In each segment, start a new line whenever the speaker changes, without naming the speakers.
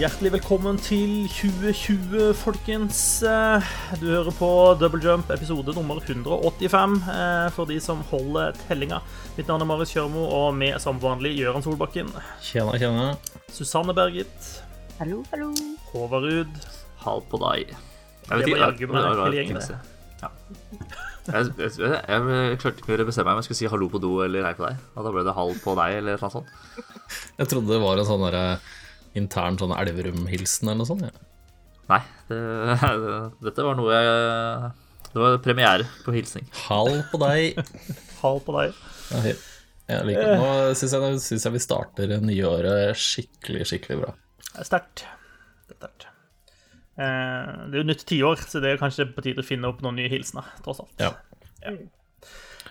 Hjertelig velkommen til 2020, folkens. Eh, Du hører på Double Jump episode nummer 185 eh, for de som holder tellinga. Mitt navn er Marius Kjørmo, og med som vanlig Gøran Solbakken.
Tjena, tjena.
Susanne Bergit.
Hallo, hallo.
Håvard Ruud.
Halv på deg.
Jeg vet ikke, meg
det var
hele gjengen.
Ja. Jeg, jeg, jeg, jeg klarte ikke å bestemme meg om jeg skulle si hallo på do eller hei på deg. Og da ble det halv på deg eller noe sånt.
Jeg trodde det var en sånn derre intern sånn Elverum-hilsen eller noe sånt. Ja.
Nei, det, dette var noe jeg Det var premiere på hilsning.
Hall på deg.
Hall på deg.
Ja, jeg liker det. Nå syns jeg, synes jeg vi starter nyåret skikkelig, skikkelig bra.
Er sterkt. Det er sterkt. Eh, Det er jo nytt tiår, så det er kanskje på tide å finne opp noen nye hilsener, tross alt.
Ja.
Eh,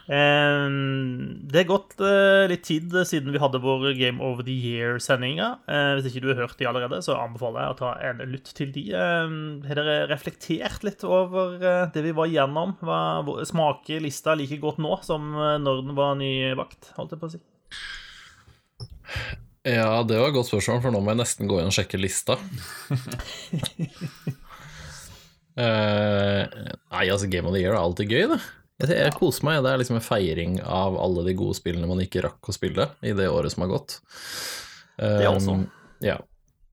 Det er gått eh, litt tid siden vi hadde vår Game of the Year-sendinger. Eh, Hvis ikke du har hørt de allerede, så anbefaler jeg å ta en lytt til de. Har dere reflektert litt over eh, det vi var igjennom? Smaker lista like godt nå som når den var nybakt, holdt jeg på å si?
ja, det var et godt spørsmål, for nå må jeg nesten gå inn og sjekke lista. uh, nei, altså Game of the Year er alltid gøy, det. Jeg, jeg koser meg. Det er liksom en feiring av alle de gode spillene man ikke rakk å spille i det året som har gått.
Det også.
Um, Ja.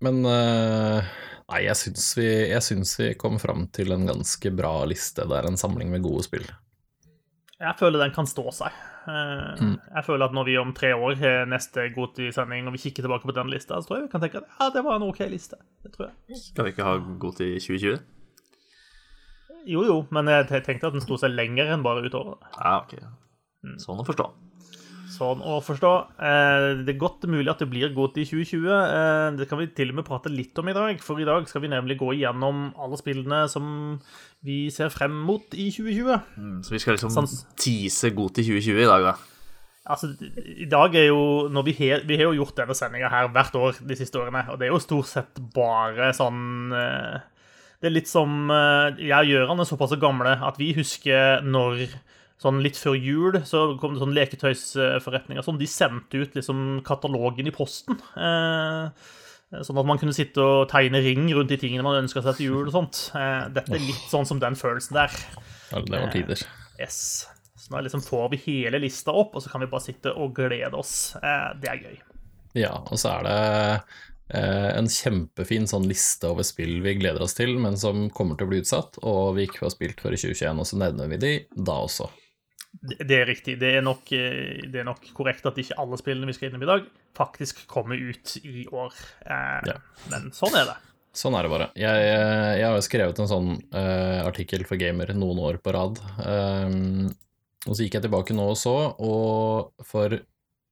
Men uh, nei, jeg syns, vi, jeg syns vi kom fram til en ganske bra liste. Det er en samling med gode spill.
Jeg føler den kan stå seg. Eh,
Mm.
Jeg føler at når vi om tre år har neste Goti-sending, og vi kikker tilbake på den lista, så tror jeg vi kan tenke at ja, det var en OK liste. Det tror jeg.
Skal vi ikke ha Goti 2020?
Jo, jo, men jeg tenkte at den sto seg lenger enn bare utover.
Ja, ok. Sånn å forstå.
Sånn å forstå. Eh, Det er godt mulig at det blir godt i 2020. Eh, Det kan vi til og med prate litt om i dag, for i dag skal vi nemlig gå igjennom alle spillene som vi ser frem mot i 2020.
Mm, Så vi skal liksom
Sans-
tease godt i 2020 i dag, da.
Altså, i dag er jo når vi har, vi har jo gjort denne sendinga her hvert år de siste årene, og det er jo stort sett bare sånn eh, Det er litt som eh, Jeg og Gøran er såpass gamle at vi husker når Sånn litt før jul så kom det sånn leketøysforretninger sånn. De sendte ut liksom katalogen i posten. Eh, sånn at man kunne sitte og tegne ring rundt de tingene man ønska seg til jul og sånt. Eh, dette er litt sånn som den følelsen der.
Ja, Det var tider.
Yes. Så nå liksom får vi hele lista opp, og så kan vi bare sitte og glede oss. Eh, det er gøy.
Ja, og så er det eh, en kjempefin sånn liste over spill vi gleder oss til, men som kommer til å bli utsatt, og vi ikke har spilt før i 2021, og så nevner vi de da også.
Det, det er riktig. Det er, nok, eh, det er nok korrekt at ikke alle spillene vi skal innom i dag, faktisk kommer ut i år. Eh,
Ja.
Men sånn er det.
Sånn er det bare. Jeg, jeg har jo skrevet en sånn uh, artikkel for Gamer noen år på rad. Um, og så gikk jeg tilbake nå og så, og for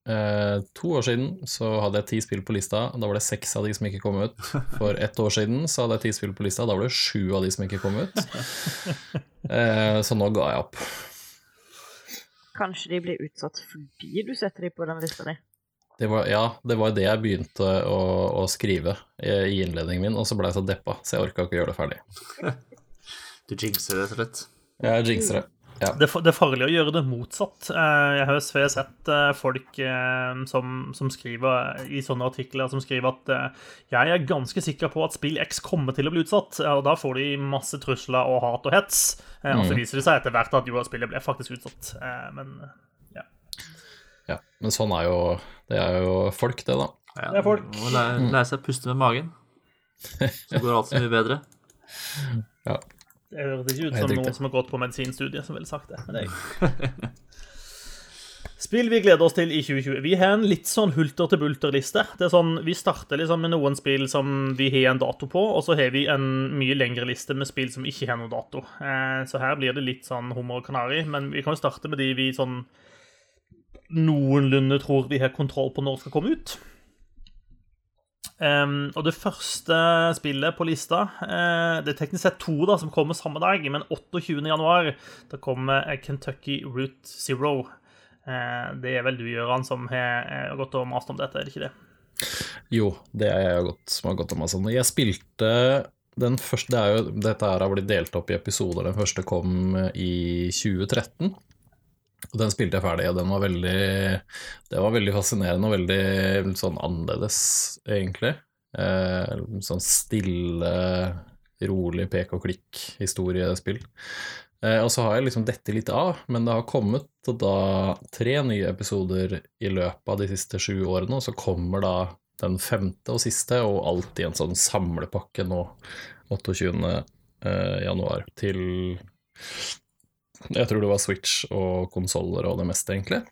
eh, to år siden så hadde jeg ti spill på lista. Da var det seks av de som ikke kom ut. For ett år siden så hadde jeg ti spill på lista. Da var det sju av de som ikke kom ut. Eh, så nå ga jeg opp.
Kanskje de blir utsatt fordi du setter de på den lista di?
Det var, ja, det var det jeg begynte å, å skrive i, i innledningen min, og så ble jeg så deppa, så jeg orka ikke å gjøre det ferdig.
Du jinxer det, rett og slett.
Jeg jinxer det. Ja.
Det, er det er farlig å gjøre det motsatt. Eh, Jeg har jeg sett eh, folk eh, som, som skriver i sånne artikler som skriver at jeg er ganske sikker på at spill X kommer til å bli utsatt, og da får de masse trusler og hat og hets. Og så
Mm.
viser det seg etter hvert at jo, spillet ble faktisk utsatt. Eh, Men ja.
Ja, men sånn er jo Det er jo folk, det, da.
Ja,
Det er folk.
Må lære, lære seg å puste med magen. Så går alt så mye bedre.
Ja.
Det høres ikke ut som noen som har gått på medisinstudiet, som ville sagt det. Men det jeg. Spill vi gleder oss til i 2020. Vi har en litt sånn hulter til bulter-liste. Det er sånn, Vi starter liksom med noen spill som vi har en dato på, og så har vi en mye lengre liste med spill som ikke har noen dato. Eh, Så her blir det litt sånn hummer og kanari, men vi kan jo starte med de vi sånn noenlunde tror vi har kontroll på når skal komme ut. Um, og det første spillet på lista uh, Det er teknisk sett to da som kommer samme dag, men 28. januar da kommer Kentucky Route Zero. Uh, det er vel du, Gøran, som har eh, gått og mast om dette, er det ikke det?
Jo, det er jeg godt, som har gått om meg om. Jeg spilte den første det er jo, Dette har blitt delt opp i episoder. Den første kom i 2013. Og den spilte jeg ferdig, og den var veldig Det var veldig fascinerende og veldig sånn annerledes, egentlig. Eh, sånn stille, rolig pek-og-klikk-historiespill. Eh, og så har jeg liksom dette litt av, men det har kommet da tre nye episoder i løpet av de siste sju årene, og så kommer da den femte og siste, og alt i en sånn samlepakke nå 28. Eh, januar til Jeg tror det var Switch og konsoller og det meste, egentlig.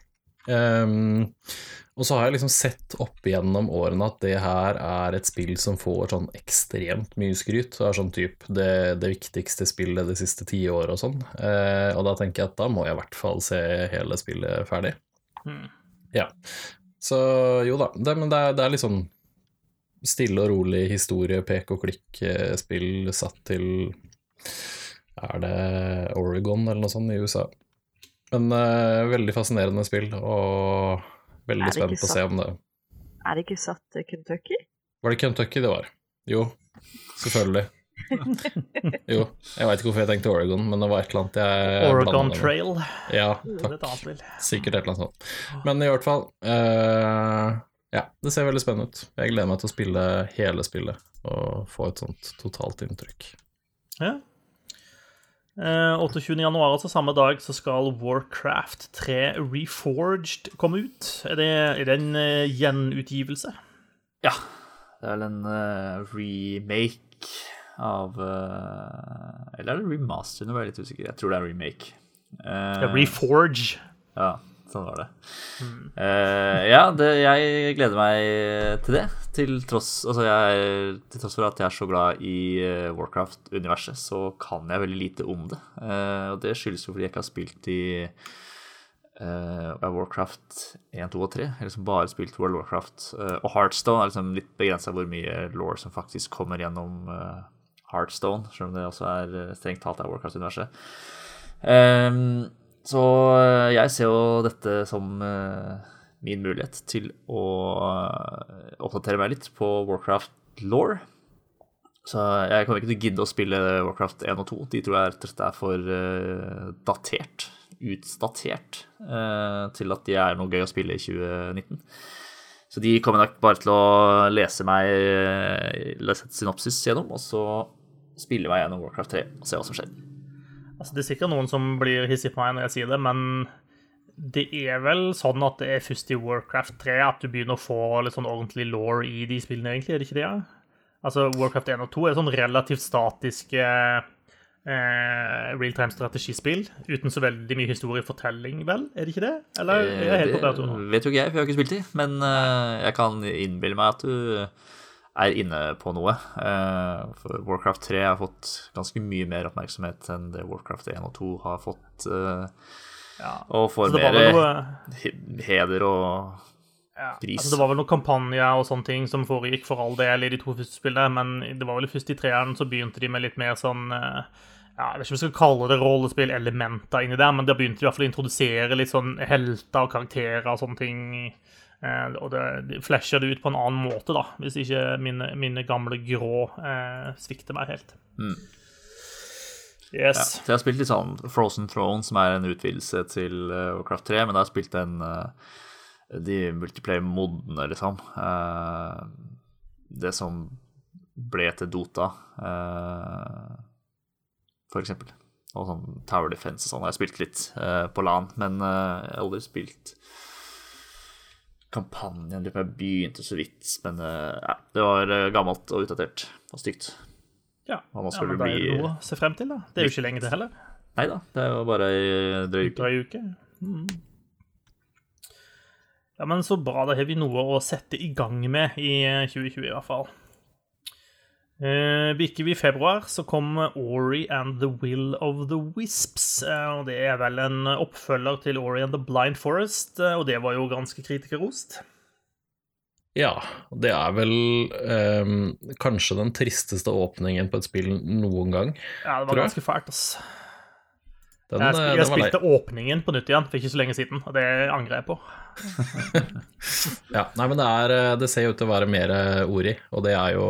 Um, og så har jeg liksom sett opp igjennom årene at det her er et spill som får sånn ekstremt mye skryt. Det er sånn typ det, det viktigste spillet de siste ti år og sånn. Uh, og da tenker jeg at da må jeg i hvert fall se hele spillet ferdig.
Mm.
Ja. Så jo da, det, men det er, det er litt sånn stille og rolig historie, pek og klikk-spill satt til Er det Oregon eller noe sånt i USA? Men uh, veldig fascinerende spill, og veldig spent på å se om det
Er det ikke satt Kentucky?
Var det Kentucky det var? Jo, selvfølgelig. jo, jeg veit ikke hvorfor jeg tenkte Oregon, men det var et eller annet jeg
Oregon. Trail.
Ja,
er
takk. Sikkert et eller annet sånt. Men i hvert fall uh, Ja, det ser veldig spennende ut. Jeg gleder meg til å spille hele spillet og få et sånt totalt inntrykk.
Ja. Eh, 28. januar, altså samme dag, så skal Warcraft 3 Reforged komme ut. Er det, er det en eh, gjenutgivelse?
Ja. Det er vel en uh, remake av uh, Eller er det remaster? Nå er jeg litt usikker. Jeg tror det er remake. Eh,
Ja, Reforge.
Ja, sånn var det. Eh, ja, det, jeg gleder meg til det. Til tross, altså jeg, til tross for at jeg er så glad i eh, Warcraft-universet, så kan jeg veldig lite om det. Uh, og det skyldes jo fordi jeg ikke har spilt i uh, Warcraft 1, 2 og 3. Jeg har liksom bare spilt World of Warcraft. og Heartstone er liksom litt begrensa hvor mye law som faktisk kommer gjennom uh, Heartstone, selv om det også er strengt talt er Warcraft-universet. Ehm, så eh, jeg ser jo dette som eh, min mulighet til å eh, oppdatere meg litt på Warcraft law. Så jeg kommer ikke til å gidde å spille Warcraft 1 og 2. De tror jeg rett og slett er for datert, utdatert, til at de er noe gøy å spille i 2019. Så de kommer nok bare til å lese meg lese et synopsis gjennom, og så spille meg gjennom Warcraft 3 og se hva som skjer.
Altså, det er sikkert noen som blir hissig på meg når jeg sier det, men det er vel sånn at det er først i Warcraft 3 at du begynner å få litt sånn ordentlig law i de spillene, egentlig, er det ikke det? Ja? Altså, Warcraft 1 og 2 er sånn relativt statiske eh, realtime-strategispill uten så veldig mye historiefortelling, vel? Er det ikke det? Eller er jeg helt på bærtur nå?
Vet jo ikke jeg, for jeg har ikke spilt de, men uh, jeg kan innbille meg at du er inne på noe. Eh, for Warcraft 3 har fått ganske mye mer oppmerksomhet enn det Warcraft 1 og 2 har fått. eh,
Ja.
og får
Så det var
mer
noe
heder og
Ja,
Pris.
altså det var vel noen kampanjer og sånne ting som foregikk for all del i de to første spillene, men det var vel først i treeren så begynte de med litt mer sånn eh, ja, Jeg vet ikke om vi skal kalle det rollespill-elementer inni der, men da begynte de i hvert fall å introdusere litt sånn helter og karakterer og sånne ting. Eh, og det, de flasher det ut på en annen måte, da, hvis ikke mine, mine gamle grå eh, svikter meg helt.
Mm.
Yes.
Ja, jeg har spilt litt sånn Frozen Throne, som er en utvidelse til eh, Warcraft 3, men da har jeg spilt eh, de multiplayer-modene, liksom. Det som ble til Dota, for eksempel. Og sånn Tower Defense og sånn. Jeg har spilt litt på LAN, men jeg har aldri spilt kampanjen. Jeg begynte så vidt, men eh, ja, det var eh, gammelt og utdatert og stygt.
Ja, ja men
det
er
bli-
jo noe å se frem til, da. Det er jo ikke lenge til heller.
Nei da, det er jo bare ei drøy uke.
Drøy uke. Mm. Ja, men så bra. Da har vi noe å sette i gang med i eh, 2020, i hvert fall. Eh, Bikker vi i februar, så kommer Ori and the Will of the Wisps. Uh, og Det er vel en oppfølger til Ori and the Blind Forest, uh, og det var jo ganske kritikerrost.
Ja, det er vel um, kanskje den tristeste åpningen på et spill noen gang.
Ja, det var ganske fælt, ass.
Den,
Jeg, spil, jeg spilte åpningen på nytt igjen for ikke så lenge siden, og det angrer jeg på.
Ja, nei, men det, er, det ser jo ut til å være mer Ori, og det er jo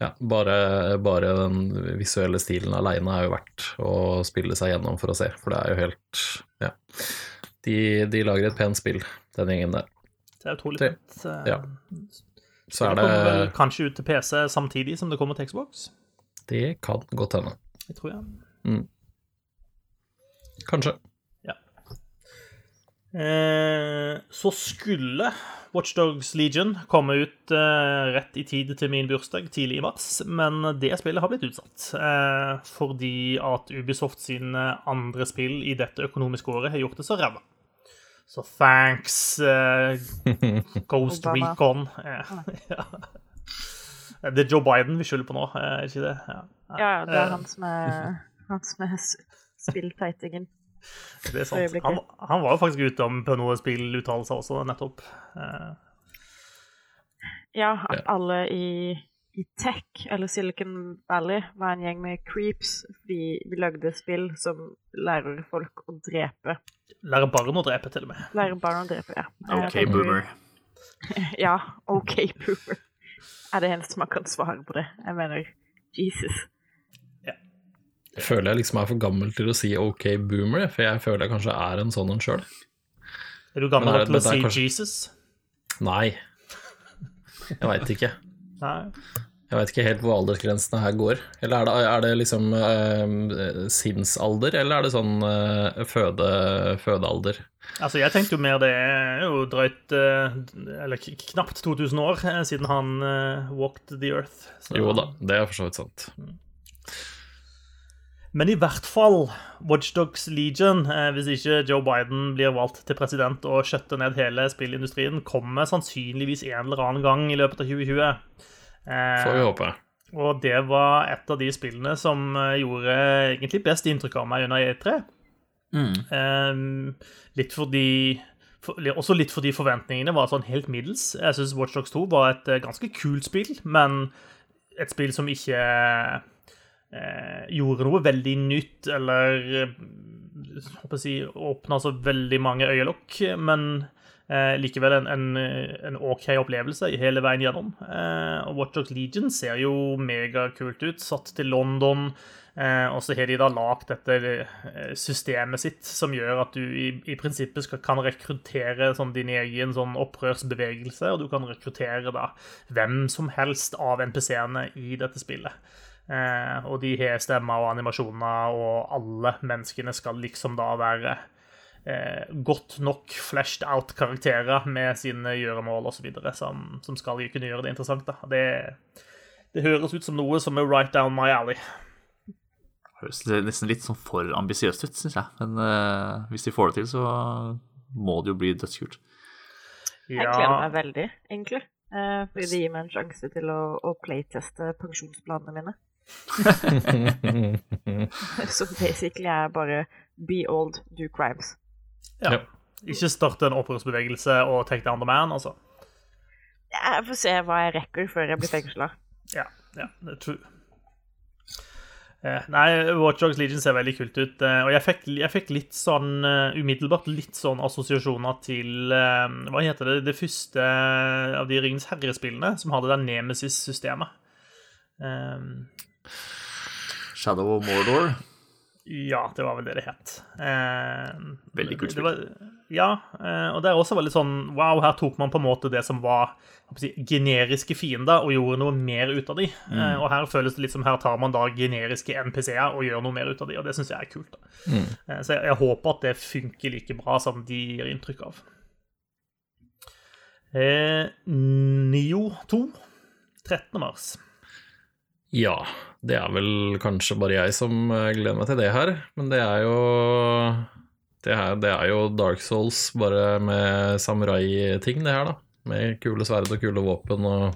ja, bare, bare den visuelle stilen aleine er jo verdt å spille seg gjennom for å se, for det er jo helt Ja. De, de lager et pent spill, den gjengen der.
Det er utrolig fint. Eh,
ja. så er
Det kommer vel kanskje ut til PC samtidig som det kommer til Xbox.
Det kan godt hende.
Jeg tror jeg.
Kanskje.
Eh, så skulle Watchdogs Legion komme ut eh, rett i tid til min bursdag tidlig i mars, men det spillet har blitt utsatt. Eh, fordi at Ubisoft sine andre spill i dette økonomiske året har gjort det så ræva. Så thanks, eh, Ghost Recon. Eh, ja. Det er Joe Biden vi skylder på nå, eh, er ikke det? Ja,
Ja, det er
Eh,
han som er, han som er spillteitingen.
Det er sant. Han, han var jo faktisk ute om på noen spilluttalelser også, nettopp. Eh,
Ja, at alle i, i tech, eller Silicon Valley, var en gjeng med creeps fordi vi lagde spill som lærer folk å drepe.
Lærer barn å drepe, til og med.
Lærer barn å drepe, ja.
OK,
for-
boomer.
Ja, OK, boomer. Er det eneste man kan svare på det? Jeg mener, Jesus.
Jeg føler jeg liksom er for gammel til å si OK boomer, for jeg føler jeg kanskje er en sånn en sjøl.
Er du gammel nok til å si
kanskje-
Jesus?
Nei. Jeg veit ikke.
Nei.
Jeg veit ikke helt hvor aldersgrensene her går. Eller er det, er det liksom uh, sinnsalder, eller er det sånn uh, føde, fødealder?
Altså, jeg tenkte jo mer det er jo drøyt uh, Eller knapt 2000 år siden han walked the earth. Så-
Jo da, det er for så vidt sant.
Men i hvert fall Watchdogs Legion, eh, hvis ikke Joe Biden blir valgt til president og skjøtter ned hele spillindustrien, kommer sannsynligvis en eller annen gang i løpet av 2020. Eh,
Får vi håpe.
Og det var et av de spillene som eh, gjorde egentlig best inntrykk av meg under E3.
Mm.
Eh, litt fordi for, Også litt fordi forventningene var sånn helt middels. Jeg syns Watchdogs 2 var et ganske kult spill, men et spill som ikke eh, gjorde noe veldig nytt, eller eh, håper jeg si, åpna så veldig mange øyelokk, men eh, likevel en, en, en OK opplevelse hele veien gjennom. Eh, og Watch Dogs Legion ser jo megakult ut, satt til London. Eh, og så har de da lagd dette eh, systemet sitt som gjør at du i, i prinsippet skal, kan rekruttere sånn, din egen sånn opprørsbevegelse, og du kan rekruttere da hvem som helst av NPC-ene i dette spillet. Eh, og de har stemmer og animasjoner, og alle menneskene skal liksom da være eh, godt nok flashed out karakterer med sine gjøremål osv. Som, som skal kunne gjøre det interessant. da. Det, det høres ut som noe som er right down my alley.
Høres nesten litt sånn for ambisiøst ut, syns jeg. Men eh, hvis de får det til, så må det jo bli dødskult.
Jeg gleder meg veldig, egentlig. Eh, fordi det gir meg en sjanse til å, å playteste pensjonsplanene mine. Som basically er bare be old, do crimes.
Ja. Ikke starte en opprørsbevegelse og take down the man, altså.
Jeg får se hva jeg rekker før jeg blir fengsla.
Ja, ja, det er true. Eh, nei, Watch Dogs Legion ser veldig kult ut, eh, og jeg fikk, jeg fikk litt sånn eh, umiddelbart litt sånn assosiasjoner til eh, Hva heter det, det første av de Ringens herre-spillene som hadde det Nemesis-systemet. Eh,
Shadow of Mordor.
ja, det var vel det det het. Eh,
Veldig kult
spill. var- Ja, eh, og er også veldig sånn Wow, her tok man på en måte det som var si, generiske fiender, og gjorde noe mer ut av de. Eh, og her føles det litt som her tar man da generiske NPC-er og gjør noe mer ut av de, og det syns jeg er kult. da. Eh, så jeg, jeg håper at det funker like bra som de gir inntrykk av. Eh, Nio 2, 13. mars.
Ja, det er vel kanskje bare jeg som eh, gleder meg til det her, men det er jo det er, det er jo Dark Souls bare med samurai-ting, det her, da. Med kule sverd og kule våpen og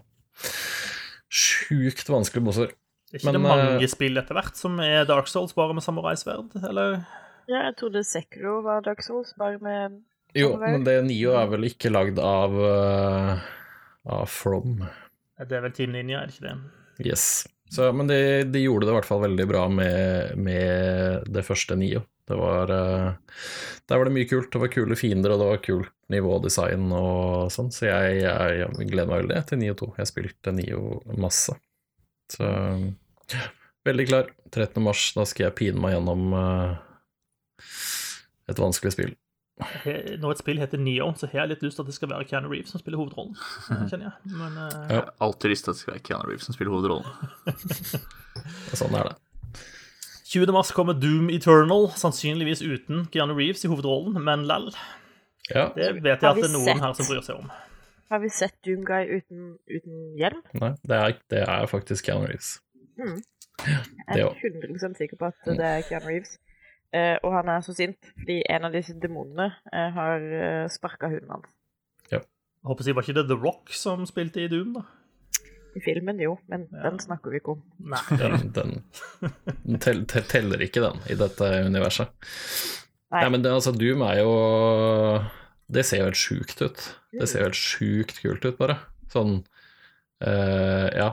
sjukt vanskelige bosser.
Er ikke
Men,
det mange
eh,
spill etter hvert som er Dark Souls bare med samuraisverd, eller?
Ja, jeg trodde Sekro var Dark Souls, bare med
Jo, men det Nio er vel ikke lagd av uh, av From.
Det er vel Team Ninja, er det ikke det?
Yes. Så, men de, de gjorde det i hvert fall veldig bra med, med det første Nio. Det var eh, Der var det mye kult. Det var kule fiender, og det var kult nivådesign og sånn, så jeg, jeg, jeg gleder meg veldig til Nio 2. Jeg spilte Nio masse. Så veldig klar. 13. mars, da skal jeg pine meg gjennom eh, et vanskelig spill.
Når et spill heter Neo, så har jeg litt lyst til at det skal være Keanu Reeves som spiller hovedrollen. kjenner jeg. Men
uh...
Jeg har alltid lyst til at det skal være Keanu Reeves som spiller hovedrollen.
Sånn er det.
20. mars kommer Doom Eternal, sannsynligvis uten Keanu Reeves i hovedrollen, men lell.
Ja.
Det vet jeg at det er noen
sett?
her som bryr seg om.
Har vi sett Doomguy uten, uten hjelm?
Nei, det er, det er faktisk Keanu Reeves.
Jeg er
òg.
100 sikker på at det er Keanu Reeves. Eh, og han er så sint fordi en av disse demonene uh, har uh, sparka hunden hans.
Jeg håper å si, Var ikke det The Rock som spilte i Doom, da?
I filmen, jo, men
Ja.
den snakker vi ikke om.
Nei.
Den, den, den tell, tel, teller ikke, den, i dette universet.
Nei.
Nei, men det, altså, Doom er jo Det ser jo helt sjukt ut. Det ser jo helt sjukt kult ut, bare. Sånn uh, Ja.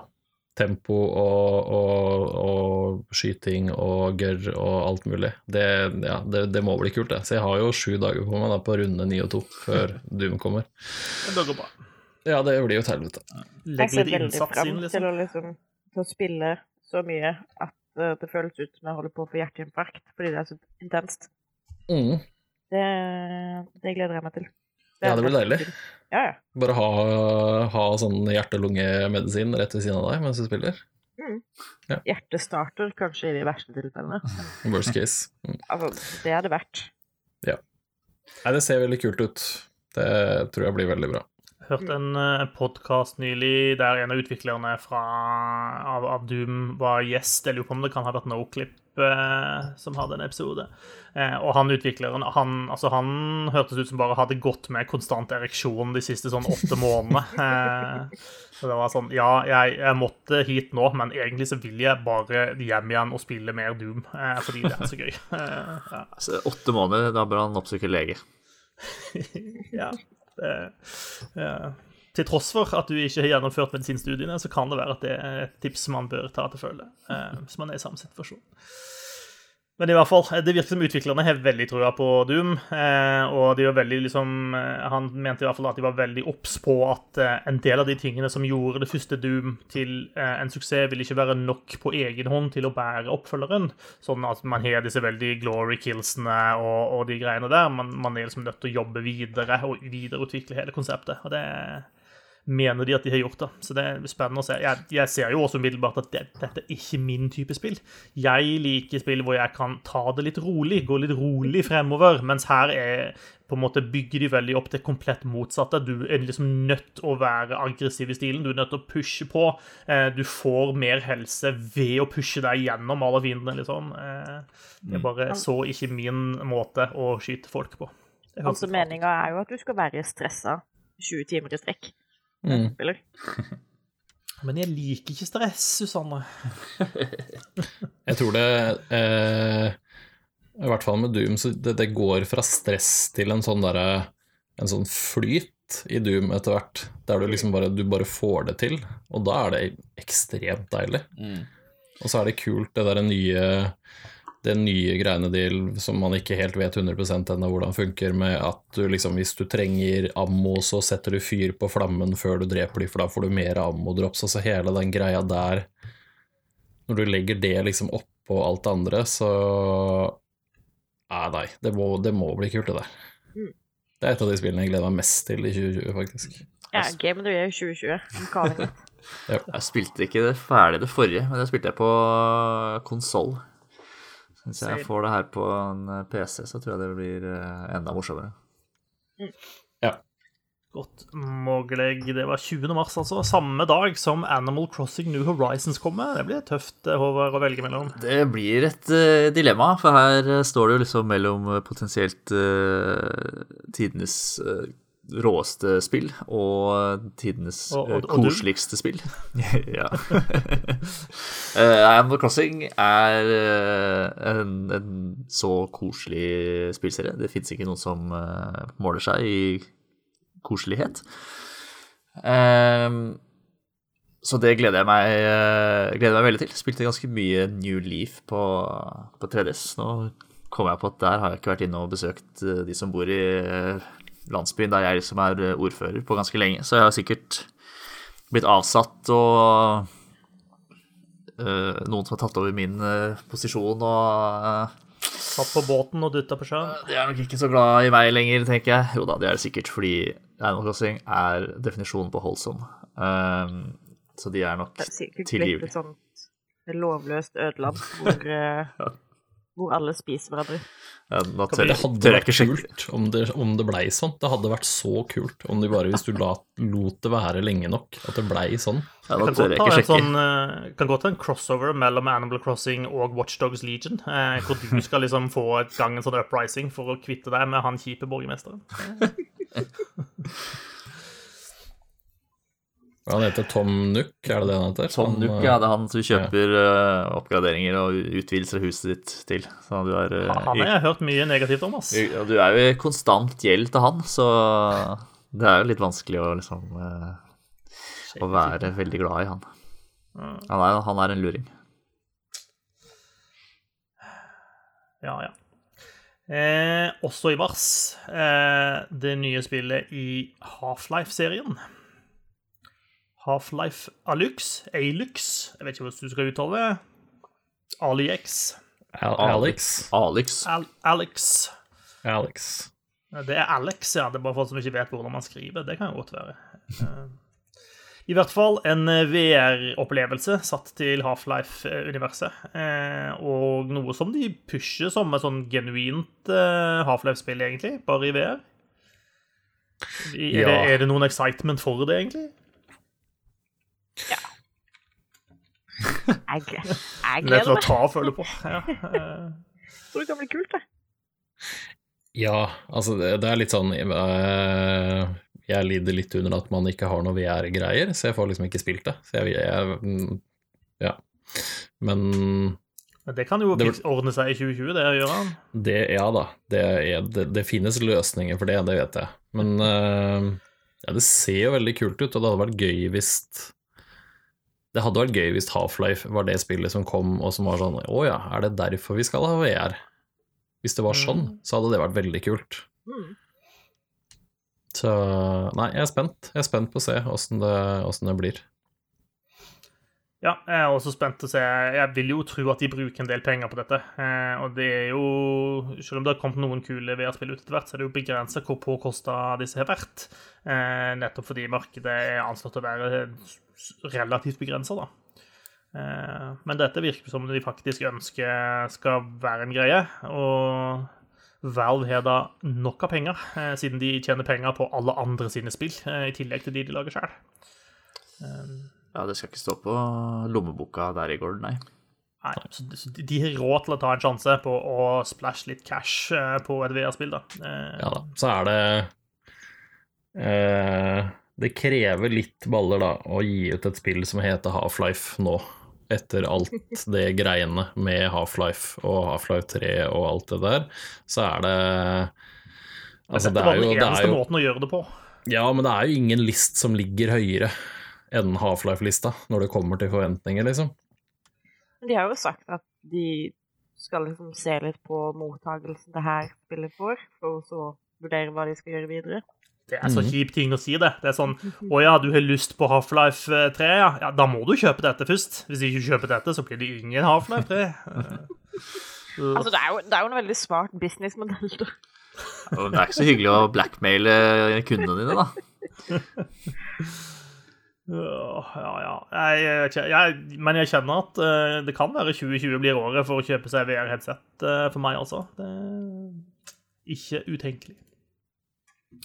Tempo og, og, og skyting og gørr og alt mulig. Det, ja, det, det må bli kult, det. Så jeg har jo sju dager på meg da, på runde ni og to før Doom kommer.
Det går bra.
Ja, det blir jo et helvete.
Jeg
Legg
ser
litt
veldig
innsats
fram
inn,
til
liksom.
å, liksom, til å spille så mye at uh, det føles ut som jeg holder på å få hjerteinfarkt fordi det er så intenst.
Mm.
Det, det gleder jeg meg til.
Ja, det blir deilig.
Ja, ja.
Bare ha, ha sånn hjerte-lunge-medisin rett ved siden av deg mens du spiller.
Hjertestarter kanskje i de verste tilfellene.
Worst case. Mm.
Altså, det er det verdt.
Nei, det ser veldig kult ut. Det tror jeg blir veldig bra.
Hørte en uh, podkast nylig der en av utviklerne fra, av, av Doom var gjest. Jeg lurer på om det kan ha vært Noclip eh, som hadde en episode. Eh, og han utvikleren han, altså, han hørtes ut som bare hadde gått med konstant ereksjon de siste sånn åtte månedene. Eh, så det var sånn Ja, jeg, jeg måtte hit nå, men egentlig så vil jeg bare hjem igjen og spille mer Doom, eh, fordi det er så gøy. Eh, ja.
Altså, åtte måneder, da bør han oppsøke lege.
ja. Det, ja. Til tross for at du ikke har gjennomført medisinstudiene, så kan det være at det er et tips man bør ta til følge eh, hvis man er i samme situasjon. Men i hvert fall, det virker som utviklerne har veldig trua på Doom. Eh, og de var veldig liksom eh, Han mente i hvert fall at de var veldig obs på at eh, en del av de tingene som gjorde det første Doom til eh, en suksess, ville ikke være nok på egen hånd til å bære oppfølgeren. Sånn at man har disse veldig glory killsene og, og de greiene der. Man, man er liksom nødt til å jobbe videre og videreutvikle hele konseptet. Og det mener de at de har gjort. da. Så det er spennende å se. Jeg, jeg ser jo også umiddelbart at det, dette er ikke min type spill. Jeg liker spill hvor jeg kan ta det litt rolig, gå litt rolig fremover, mens her er på en måte bygger de veldig opp det komplett motsatte. Du er liksom nødt å være aggressiv i stilen. Du er nødt til å pushe på. Eh, Du får mer helse ved å pushe deg gjennom alle fiendene, liksom. Eh, Det er bare så ikke min måte å skyte folk på. Det
Altså, meninga er jo at du skal være stressa 20 timer i strekk.
Mm.
Eller?
Men jeg liker ikke stress, Susanne.
Jeg tror det eh, I hvert fall med Doom, så det, det går fra stress til en sånn derre En sånn flyt i Doom etter hvert, der du liksom bare, du bare får det til. Og da er det ekstremt deilig. Og så er det kult, det derre nye det nye greiene de, som man ikke helt vet 100% ennå hvordan funker, med at du liksom, hvis du trenger ammo, så setter du fyr på flammen før du dreper dem, for da får du mer ammodrops. Altså hele den greia der Når du legger det liksom oppå alt det andre, så Nei, nei, det må, det må bli kult, det der.
Mm.
Det er et av de spillene jeg gleder meg mest til i 2020, faktisk.
Ja, Game of the Year 2020. Calling.
Jeg spilte ikke det ferdig det forrige, men det spilte jeg på konsoll. Hvis jeg får det her på en eh, PC, så tror jeg det blir eh, enda morsommere.
Godt mulig. Det var 20. mars, altså. Samme dag som Animal Crossing New Horizons kommer. Det blir tøft, eh, Håvard, å velge mellom.
Det blir et uh, dilemma, for her står det jo liksom mellom potensielt uh, tidenes eh, råeste spill og tidenes
Og- og- og
koseligste du? spill. ja. uh, Animal Crossing er uh, en, en så koselig spillserie. Det fins ikke noen som uh, måler seg i koselighet. Ehm, så det gleder jeg meg, eh, gleder jeg meg veldig til. Spilte ganske mye New Leaf på, på 3DS. Nå kom jeg på at der har jeg ikke vært inne og besøkt eh, de som bor i eh, landsbyen der jeg liksom er eh, ordfører på ganske lenge. Så jeg har sikkert blitt avsatt og uh, noen som har tatt over min uh, posisjon og uh,
Satt på båten og dutta på sjøen.
De er nok ikke så glad i meg lenger, tenker jeg. Jo da, det er det sikkert, fordi Crossing er definisjonen på holdsom. Um, så de er nok tilgivelige.
Det er sikkert blitt et sånt lovløst ødeland hvor, ja. hvor alle spiser hverandre.
Tør,
Det hadde vært kult om det, om det blei sånn. Det hadde vært så kult om de bare, hvis du la, lot det være lenge nok, at det blei sånn.
Ja,
Kan godt
jeg
en sånn, eh, kan godt ha en crossover mellom Animal Crossing og Watchdogs Legion. eh, Hvor du skal liksom få et gang en sånn uprising for å kvitte deg med han kjipe borgermesteren.
Han heter Tom Nook, er det det han heter?
Tom Nook,
eh,
ja, det er han som kjøper eh, oppgraderinger og utvidelser av huset ditt til. Så du er, eh,
Han har jeg hørt mye negativt om, ass.
og du er jo i konstant gjeld til han, så det er jo litt vanskelig å liksom Å være veldig glad i han. Han er, han er en luring.
Ja, ja. Eh, også i mars eh, det nye spillet i Half-Life-serien. Half-Life Alux, Alux, jeg vet ikke hvordan du skal uttale det. AliX,
Al Alex.
Alex.
Al Alex.
Alex.
Det er Alex, ja. Det er bare folk som ikke vet hvordan man skriver. Det kan jo godt være. Eh, I hvert fall en VR-opplevelse satt til Half-Life-universet. Eh, og noe som de pusher som et sånn genuint eh, Half-Life-spill, egentlig, bare i VR. Er,
Ja.
det, er det noen excitement for det, egentlig?
Jeg, jeg
er
gleder
til å ta og føle på. Ja. eh,
Tror det kan bli kult, det.
Ja, altså det, det er litt sånn eh, Jeg lider litt under at man ikke har noe VR-greier, så jeg får liksom ikke spilt det. Så jeg, jeg mm, Ja. Men
Men det kan jo
Det
ordne seg i 2020, det gjør han.
det Ja da, det, er, det, det finnes løsninger for det, det vet jeg. Men eh, ja, det ser jo veldig kult ut, og det hadde vært gøy hvis Det hadde vært gøy hvis Half-Life var det spillet som kom, og som var sånn Å ja, er det derfor vi skal ha VR? Hvis det var sånn,
Mm.
så hadde det vært veldig kult.
Mm.
Så nei, jeg er spent. Jeg er spent på å se åssen det, det blir.
Ja, jeg er også spent å se. Jeg vil jo tro at de bruker en del penger på dette. Eh, og det er jo Selv om det har kommet noen kule VR-spill ut etter hvert, så er det jo begrensa hvor påkosta disse har vært. Eh, nettopp fordi markedet er anslått å være relativt begrensa, da. Eh, men dette virker som de faktisk ønsker skal være en greie. Og Valve har da nok av penger, siden de tjener penger på alle andre sine spill, i tillegg til de de lager sjøl.
Ja, det skal ikke stå på lommeboka der i går, nei.
Nei, så de- så de- de har råd til å ta en sjanse på å splashe litt cash eh, på et VR-spill, da. Eh,
Ja da. Så er det eh, Det krever litt baller, da, å gi ut et spill som heter Half-Life nå. Etter alt det greiene med Half-Life og Half-Life 3 og alt det der, så er det Altså, det er jo,
den
det
eneste
er jo
måten å gjøre det på.
Ja, men det er jo ingen list som ligger høyere enn Half-Life-lista når det kommer til forventninger, liksom.
Men de har jo sagt at de skal liksom se litt på mottagelsen det her spillet får, for å så vurdere hva de skal gjøre videre.
Det er så
Mhm.
kjip ting å si, det. Det er sånn Å ja, du har lyst på Half-Life 3, ja. ja. Da må du kjøpe dette først. Hvis ikke kjøper dette, så blir det ingen Half-Life 3. Eh,
Altså, det er jo, det er jo en veldig smart businessmodell. da.
Det er ikke så hyggelig å blackmaile kundene dine, da.
Ja, ja. ja. Jeg, jeg, jeg, men jeg kjenner at uh, det kan være 2020 blir året for å kjøpe seg VR-headset uh, for meg, altså. Det er ikke utenkelig.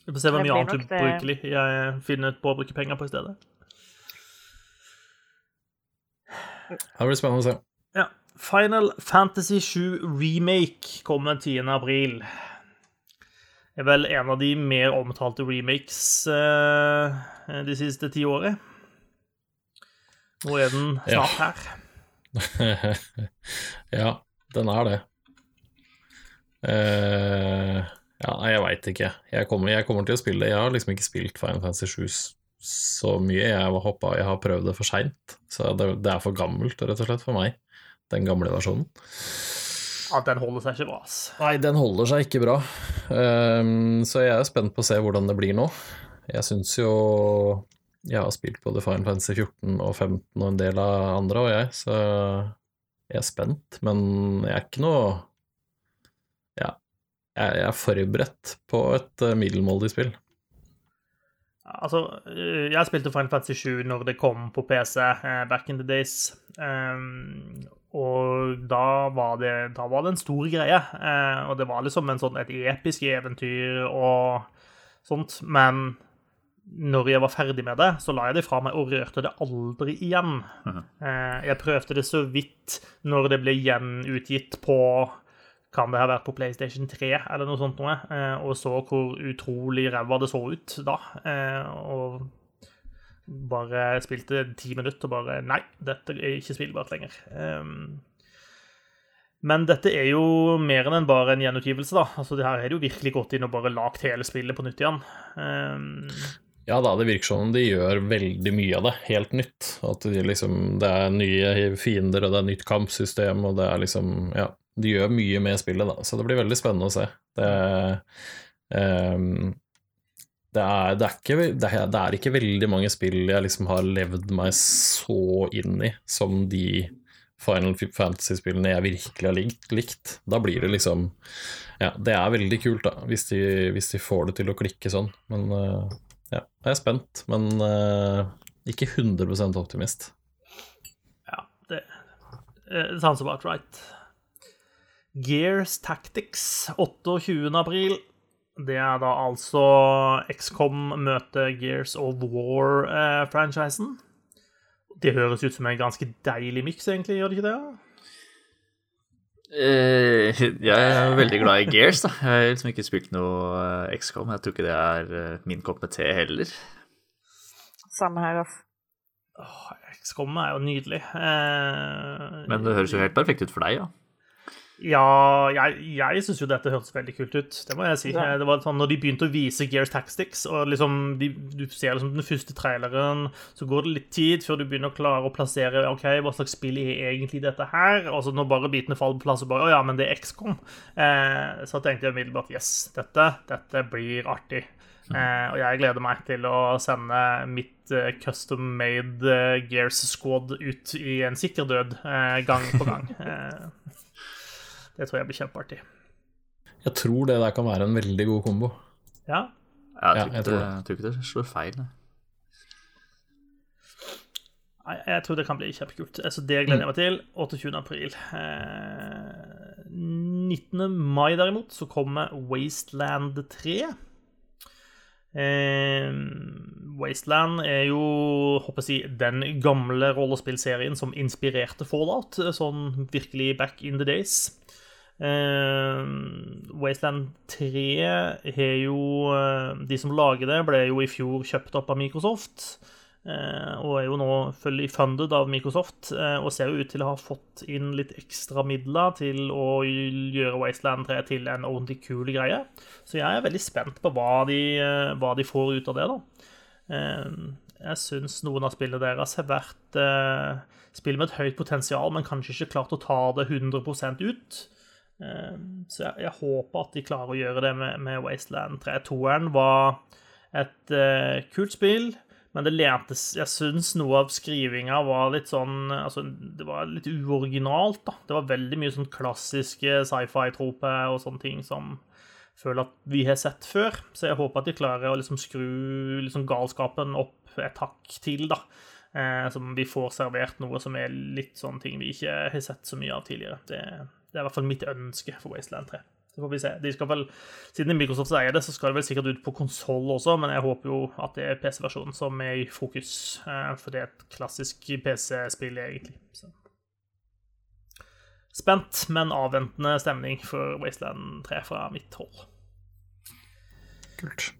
Vi får se hvor mye annet
ubrukelig det.
jeg finner på å bruke penger på i stedet.
Det blir spennende å se.
Ja. Final Fantasy 7 Remake kommer 10. april. Det er vel en av de mer omtalte remakes eh, de siste ti årene. Nå er den
Ja.
snart her.
ja, den er det. Uh, ja, nei, jeg veit ikke. Jeg kommer, jeg kommer til å spille Jeg har liksom ikke spilt Final Fantasy 7 så mye. Jeg hoppa Jeg har prøvd det for seint, så det, det er for gammelt, rett og slett, for meg. Den gamle versjonen.
Ja, den holder seg ikke bra, ass.
Nei, den holder seg ikke bra. Um, så jeg er spent på å se hvordan det blir nå. Jeg syns jo Jeg har spilt både Final Fantasy 14 og 15 og en del av andre, og jeg, så jeg er spent. Men jeg er ikke noe ja, jeg er forberedt på et uh, middelmådig spill.
Altså, jeg spilte Final Fantasy 7 når det kom på PC, uh, back in the days. Um, og da var, det, da var det en stor greie. Uh, og det var liksom sånn, et episk eventyr og sånt. Men når jeg var ferdig med det, så la jeg det fra meg og rørte det aldri igjen.
Mhm.
Jeg prøvde det så vidt når det ble gjenutgitt på kan det ha vært på PlayStation 3 eller noe sånt noe, og så hvor utrolig ræva det så ut da. Og bare spilte ti minutter og bare Nei, dette er ikke spillbart lenger. Men dette er jo mer enn bare en gjenutgivelse, da. Altså, det her er det jo virkelig gått inn og bare lagt hele spillet på nytt igjen.
Ja da, det virker som de gjør veldig mye av det helt nytt. At de liksom, det er nye fiender, og det er nytt kampsystem, og det er liksom Ja de gjør mye med spillet, da, så det blir veldig spennende å se. Det, um, det, er, det, er ikke, det, er, det er, ikke, veldig mange spill jeg liksom har levd meg så inn i som de Final Fantasy-spillene jeg virkelig har likt. Da blir det liksom Ja, det er veldig kult, da, hvis de, hvis de får det til å klikke sånn. Men uh, ja, jeg er spent, men uh, ikke 100% optimist.
Ja, det sounds about right. Gears Tactics 28. april. Det er da altså XCOM møter Gears of War-franchisen. det høres ut som en ganske deilig miks, egentlig, gjør det ikke det?
Uh, jeg er veldig glad i Gears. da. Jeg har liksom ikke spilt noe uh, XCOM. Jeg tror ikke det er uh, min kopp med te heller.
Samme her, altså.
Oh, XCOM er jo nydelig.
Men det høres jo helt perfekt ut for deg, ja.
Ja, jeg, jeg syns jo dette hørtes veldig kult ut. Det må jeg si. Ja. Det var sånn, når de begynte å vise Gears Tactics, og liksom de, du ser liksom den første traileren, så går det litt tid før du begynner å klare å plassere ok, hva slags spill er egentlig dette her. Og så når bare bitene faller på plass, og bare Å ja, men det er XCOM. Eh, så tenkte jeg umiddelbart yes, dette, dette blir artig. Eh, og jeg gleder meg til å sende mitt eh, custom made eh, Gears Squad ut i en sikker død uh, gang på gang. Det tror jeg blir kjempeartig.
Jeg tror det der kan være en veldig god kombo.
Ja?
ja jeg, tror ja, jeg, tror det, jeg tror ikke det slår feil.
Nei, jeg tror det kan bli kjempekult. Altså, det gleder jeg meg til. 28. april. Eh, 19. mai, derimot, så kommer Wasteland 3. Eh, Wasteland er jo håper jeg, den gamle rollespillserien som inspirerte Fallout, sånn virkelig back in the days. Uh, Wasteland 3 har jo uh, De som lager det, ble jo i fjor kjøpt opp av Microsoft. Uh, og er jo nå fully funded av Microsoft, og ser jo ut til å ha fått inn litt ekstra midler til å gjøre Wasteland 3 til en ordentlig kul greie. Så jeg er veldig spent på hva de, hva de får ut av det, da. jeg syns noen av spillene deres har vært spill med et høyt potensial, men kanskje ikke klart å ta det 100% ut. Ehm, så jeg, jeg, håper at de klarer å gjøre det med, med Wasteland 3. Toeren var et uh, kult spill, men det lente Jeg syns noe av skrivinga var litt sånn Altså, det var litt uoriginalt, da. Det var veldig mye sånn klassiske sci-fi-troper og sånne ting som føler at vi har sett før. Så jeg håper at de klarer å liksom skru liksom galskapen opp et hakk til, da. Eh, som vi får servert noe som er litt sånne ting vi ikke har sett så mye av tidligere. Det det er i hvert fall mitt ønske for Wasteland 3. Så får vi se. De skal vel, Siden Microsoft eier det, så skal det vel sikkert ut på konsoll også, men jeg håper jo at det er PC-versjonen som er i fokus. Eh, for det er et klassisk PC-spill, egentlig. Så. Spent, men avventende stemning for Wasteland 3 fra mitt hold.
Kult.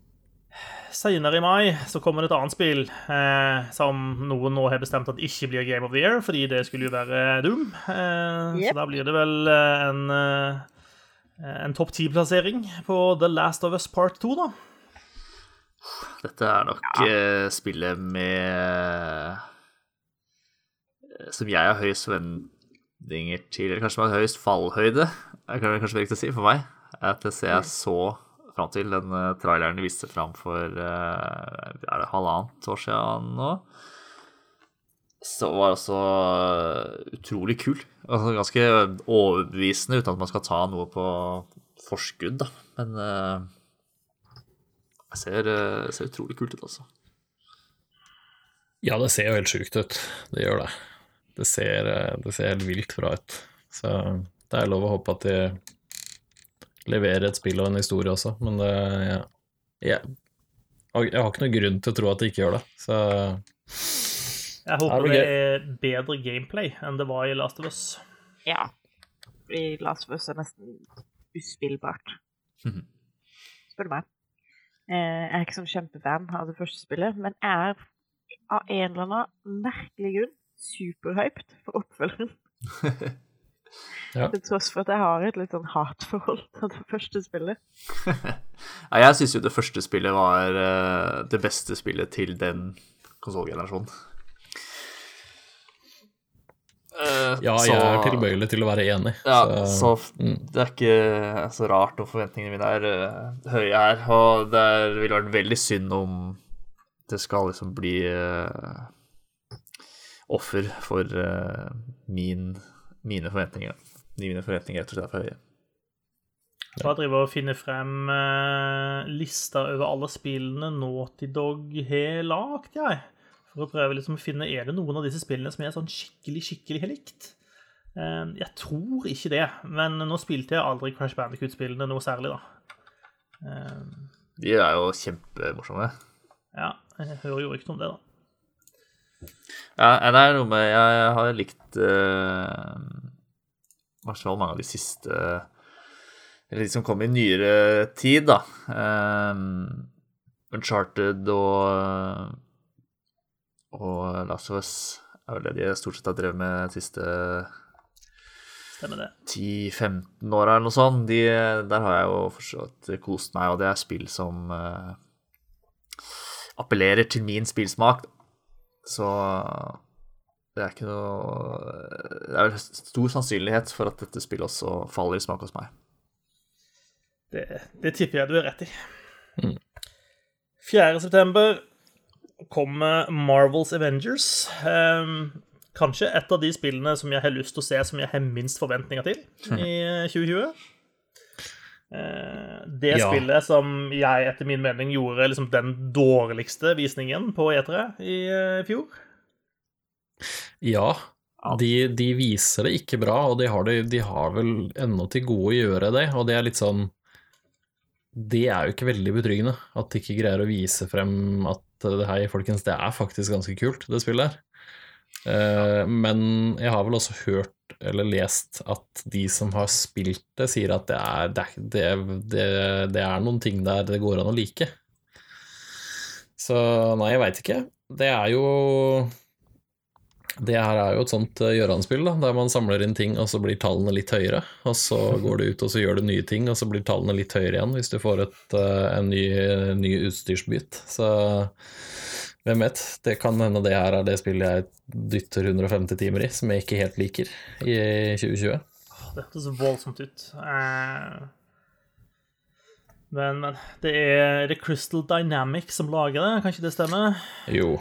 Senere i mai så kommer det et annet spill eh, som noen nå har bestemt at ikke blir Game of the Year, fordi det skulle jo være Doom. Eh, yep. Så da blir det vel eh, en, eh, en topp ti-plassering på The Last of Us Part 2, da.
Dette er nok ja. spillet med Som jeg har høyest forventninger til, eller kanskje med høyest fallhøyde, er det kanskje viktig å si for meg. At det ser jeg så fram til. Den uh, traileren de viste fram for uh, er det halvannet år siden nå. så var også utrolig kul. Altså ganske overbevisende, uten at man skal ta noe på forskudd, da. Men det ser, ser, utrolig kult ut, altså.
Ja, det ser jo helt sjukt ut. Det gjør det. Det ser, det ser helt vilt bra ut. Så det er lov å håpe at de leverer et spill og en historie også, men det ja. jeg, jeg har ikke noen grunn til å tro at de ikke gjør det, så
Jeg håper det, det er bedre gameplay enn det var i Last of Us.
Ja. I Last of Us er nesten uspillbart, spør du meg. Jeg er ikke sånn kjempefan av det første spillet, men jeg er av en eller annen merkelig grunn superhyped for oppfølgeren. Ja. Til tross for at jeg har et litt sånn hatforhold til det første spillet.
ja, jeg syns jo det første spillet var uh, det beste spillet til den konsollgenerasjonen.
Uh, ja, så, jeg er tilbøyelig til å være enig.
Ja, så, så mm. det er ikke så rart om forventningene mine er uh, høye her. Og det ville vært veldig synd om det skal liksom bli offer for min, mine forventninger mine forventninger rett og slett for høye.
Jeg driver og finner frem eh, lista over alle spillene Naughty Dog har lagd, jeg. For å prøve liksom å finne er det noen av disse spillene som er sånn skikkelig, skikkelig likt. Eh, jeg tror ikke det, men nå spilte jeg aldri Crash Bandicoot-spillene noe særlig, da.
Eh, De er jo kjempemorsomme.
Ja, jeg hører jo rykter om det, da.
Ja, det er noe med Jeg har likt uh i hvert fall mange av de siste Eller de som kom i nyere tid, da. Um, Uncharted og og Last of Us er vel det de stort sett har drevet med de siste 10-15 åra eller noe sånt. De, der har jeg jo forstått kost meg, og det er spill som uh, appellerer til min spillsmak. Så det er ikke noe Det er stor sannsynlighet for at dette spillet også faller i smak hos meg.
Det, det tipper jeg du har rett i. Mm. 4.9. kommer Marvels Avengers. Um, kanskje et av de spillene som jeg har lyst til å se som jeg har minst forventninger til i 2020. Uh, det ja. spillet som jeg etter min mening gjorde liksom den dårligste visningen på E3 i uh, fjor.
Ja, de, de, viser det ikke bra, og de har, det, de har vel ennå til gode å gjøre det, og det er litt sånn Det er jo ikke veldig betryggende at de ikke greier å vise frem at hei, folkens, det er faktisk ganske kult, det spillet her. Uh, men jeg har vel også hørt eller lest at de som har spilt det, sier at det er, det, det, det er noen ting der det går an å like. Så nei, jeg veit ikke. Det er jo det her er jo et sånt gjøranspill, Gjøran-spill, der man samler inn ting, og så blir tallene litt høyere. Og så går du ut og så gjør du nye ting, og så blir tallene litt høyere igjen hvis du får et, uh, en ny, ny utstyrsbit. Så hvem vet? Det kan hende det her er det spillet jeg dytter 150 timer i, som jeg ikke helt liker i 2020.
Det så voldsomt ut. Uh... Men, men, det er The Crystal Dynamic som lager det, kan ikke det stemme?
Jo.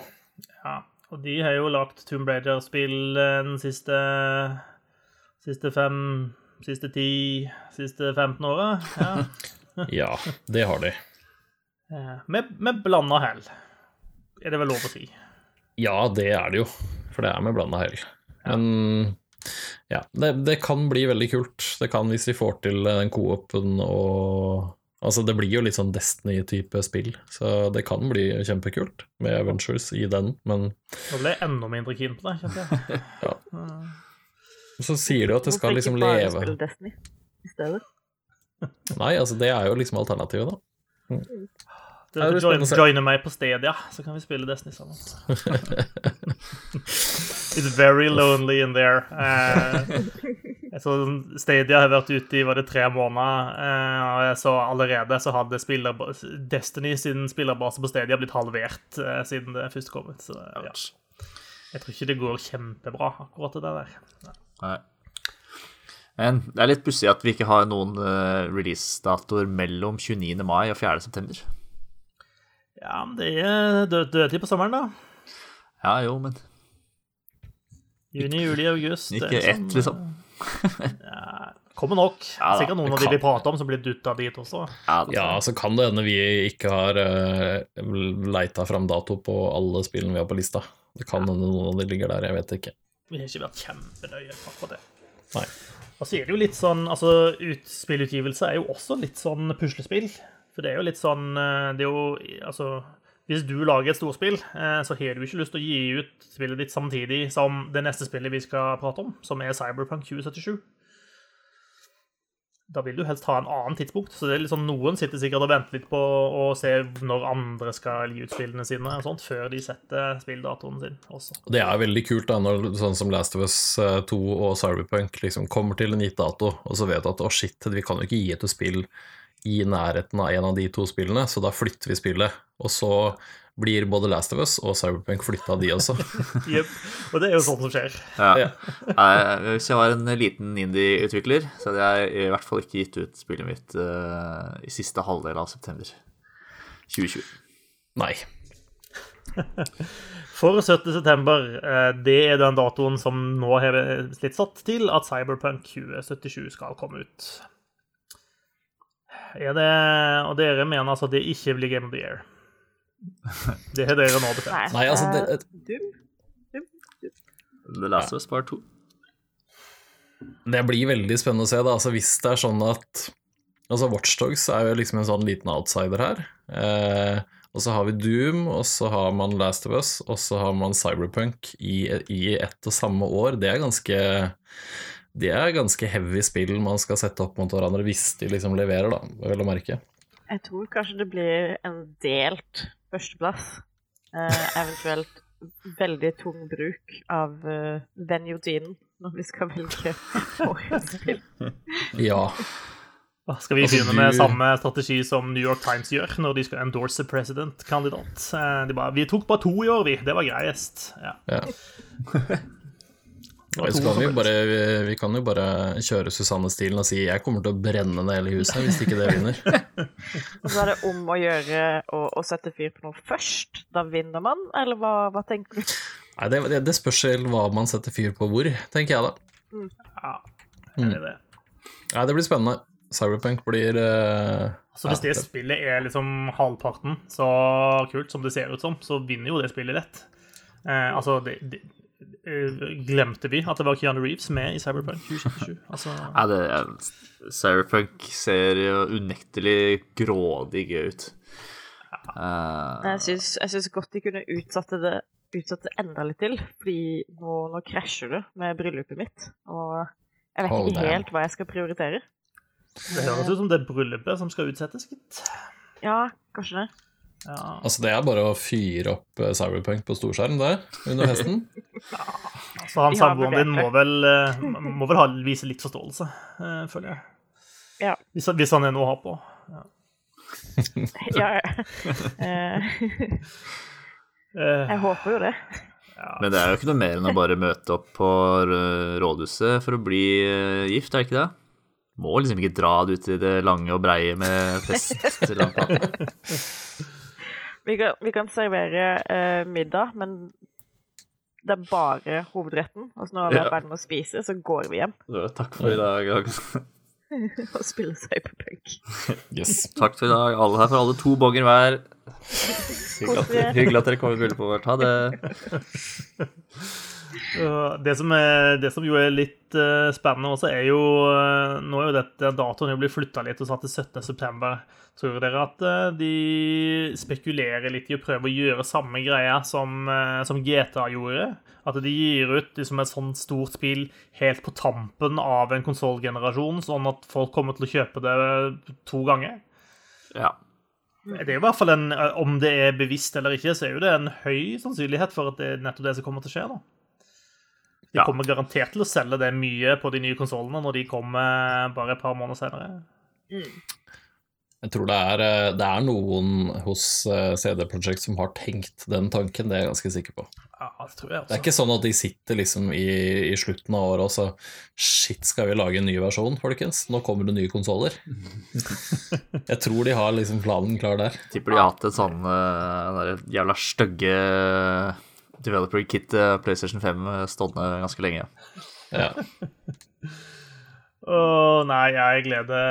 Ja. Og de har jo lagt Tomb Raider-spill den siste Siste fem Siste ti Siste 15 åra. Ja.
ja, det har de.
Med, med blanda hell, er det vel lov å si?
Ja, det er det jo. For det er med blanda hell. Men ja, det, det, kan bli veldig kult. Det kan hvis vi får til den co-open og Altså, det blir jo litt sånn Destiny-type spill, så det kan bli kjempekult med Avengers i den, men
Nå ble jeg enda mindre keen på det, kjente jeg. ja.
Så sier de at det skal liksom leve
Hvorfor ikke bare spille Destiny i stedet?
Nei, altså, det er jo liksom alternativet, da. Mm.
Du får join, joine meg på Stadia, så kan vi spille Destiny sammen. It's very lonely in there. Uh, så Stadia har vært ute i var det tre måneder, uh, og jeg så allerede så hadde spiller, Destiny sin spillerbase på Stadia blitt halvert uh, siden det først kom ut. Så ja. Jeg tror ikke det går kjempebra, akkurat det der.
Nei. Men det er litt pussig at vi ikke har noen releasedatoer mellom 29. mai og 4. september.
Ja, men det er død, dødtid på sommeren, da.
Ja, jo, men
Juni, juli, august.
Ikke ett, liksom.
Ja, kommer nok.
Ja da,
Sikkert noen av de vi prater om, som blir dutta dit også.
Ja,
Ja, så kan det hende vi ikke har uh, leita fram dato på alle spillene vi har på lista. Det kan hende noen av de ligger der, jeg vet ikke.
Vi har ikke vært kjempenøye på akkurat det.
Nei.
Og så er det jo litt sånn Altså, spillutgivelse er jo også litt sånn puslespill. For det er jo litt sånn eh, Det er jo Altså, hvis du lager et storspill, eh, så har du ikke lyst til å gi ut spillet ditt samtidig som det neste spillet vi skal prate om, som er Cyberpunk 2077. Da vil du helst ha en annen tidspunkt. Så det er sånn, noen sitter sikkert og venter litt på å se når andre skal gi ut spillene sine, og sånt, før de setter spilldatoen sin også.
Det er veldig kult da, når sånn som Last of Us 2 og Cyberpunk liksom kommer til en gitt dato, og så vet du at å shit, vi kan jo ikke gi et spill i nærheten av en av de to spillene, så da flytter vi spillet. Og så blir både Last of Us og Cyberpunk flytta, de også.
Jep. Og det er jo sånt som skjer.
Ja.
Ja.
Hvis jeg var en liten indie-utvikler, så hadde jeg i hvert fall ikke gitt ut spillet mitt uh, i siste halvdel av september 2020.
Nei.
For 17. september, eh, det er den datoen som nå har blitt satt til at Cyberpunk 2077 skal komme ut. Er det, og dere mener altså at det ikke blir Game of the Year? Det har dere nå bestemt.
Nei, altså, det-
det, det,
The Last of Us Part 2.
Det blir veldig spennende å se, da. Altså, hvis det er sånn at Altså, Watchdogs er jo liksom en sånn liten outsider her. Eh, og så har vi Doom, og så har man Last of Us, og så har man Cyberpunk i, i ett og samme år. Det er ganske Det er ganske heavy spill man skal sette opp mot hverandre hvis de liksom leverer, da, vel å merke.
Jeg tror kanskje det blir en delt førsteplass. Eh, eventuelt veldig tung bruk av uh, Venue-tiden når vi skal velge årets spill.
Ja.
Skal vi
Altså,
begynne med
du-
samme strategi som New York Times gjør når de skal endorse president-kandidat? Eh, De bare 'Vi tok bare to i år, vi. Det var greiest'. Ja.
ja.
Det var
Og
to
så kan vi, bare, vi kan jo bare kjøre Susanne-stilen og si 'jeg kommer til å brenne ned hele huset' hvis ikke det vinner.
Og så er det om å gjøre å, å sette fyr på noe først. Da vinner man, eller hva, hva tenker du?
Nei, det, det, det spørs helt hva man setter fyr på hvor, tenker jeg da.
Ja, det er det.
Nei, det blir spennende. Cyberpunk blir uh,
Så hvis
ja,
det spillet er liksom halvparten så kult som det ser ut som, så vinner jo det spillet lett. Uh, altså, det, det, eh, glemte vi at det var Keanu Reeves med i Cyberpunk 2077? Altså,
Ja, det, Cyberpunk ser jo unektelig grådig gøy ut. Eh,
Jeg syns, jeg syns godt de kunne utsatte det, utsatt det enda litt til, fordi nå, nå krasjer det med bryllupet mitt. Og jeg vet ikke helt hva jeg skal prioritere.
det høres ut som det er bryllupet som skal utsettes, gitt.
Ja, kanskje det.
Ja.
Altså, det er bare å fyre opp eh, Cyberpunk på storskjerm der, under hesten.
Så han
Vi
samboeren din må vel, eh, må vel ha, vise litt forståelse, eh, føler jeg.
Ja.
Hvis, han- hvis han er noe å ha på.
Ja, ja. Eh,
Eh,
jeg håper jo det.
Men det er jo ikke noe mer enn å bare møte opp på rådhuset for å bli gift, er det ikke det? Må liksom ikke dra det ut i det lange og breie med fest.
Vi kan, vi kan servere eh, middag, men det er bare hovedretten. Og så når vi er
Ja.
ferdig med å spise, så går vi hjem
Ja, Takk for i dag.
og spille Cyberpunk.
Yes.
Takk for i dag, alle her for alle to bonger hver. Hyggelig at, hyggelig at dere kom i bryllupet vårt. Ha det.
Det som, er, det som jo er litt eh, spennende også, er jo eh, Nå er jo dette datoen jo blitt flytta litt og satt til 17.9. Tror dere at eh, de spekulerer litt i å prøve å gjøre samme greia som, som GTA gjorde? At de gir ut liksom et sånt stort spill helt på tampen av en konsollgenerasjon, sånn at folk kommer til å kjøpe det to ganger?
Ja.
Det er jo i hvert fall en, Om det er bevisst eller ikke, så er jo det en høy sannsynlighet for at det er nettopp det som kommer til å skje. da. De
Ja.
kommer garantert til å selge det mye på de nye konsollene når de kommer bare et par måneder senere.
Jeg tror det er, eh, det er noen hos eh, CD Projekt som har tenkt den tanken, det er jeg ganske sikker på.
Ja, det tror jeg
Det er ikke sånn at de sitter liksom i, i slutten av året og så Shit, skal vi lage en ny versjon, folkens? Nå kommer det nye konsoller. Jeg tror de har liksom planen klar der.
Tipper de har hatt et sånn eh, jævla stygge developer kit PlayStation 5 stående ganske lenge.
Ja.
Åh, nei, jeg gleder,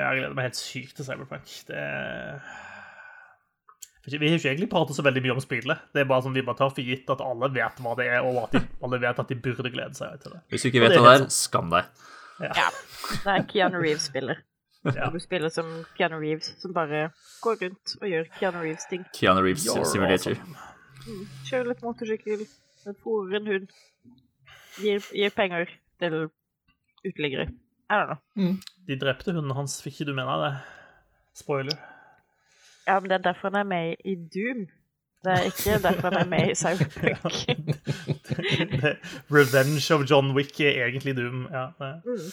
jeg gleder meg helt sykt til Cyberpunk. Det Vi har ikke egentlig pratet så veldig mye om spillet. Det er bare sånn Vi bare tar for gitt at alle vet hva det er, og at de, alle vet at de burde glede seg til det.
Hvis du ikke vet
det
hva det er,
sånn.
skam deg.
Ja. Det er Keanu Reeves-spiller.
Ja.
Du spiller som Keanu Reeves, som bare går rundt og gjør Keanu Reeves-ting.
Keanu Reeves Simulator.
awesome.
Kjører litt motorsykkel, fôrer en hund. Gir, gir penger til uteliggere. I don't know.
De drepte hunden hans, fikk ikke du med deg det? Spoiler.
Ja, men det er derfor han er med i Doom. Det er ikke derfor han er med i Cyberpunk.
Revenge of John Wick er egentlig Doom. Ja, det.
Mm.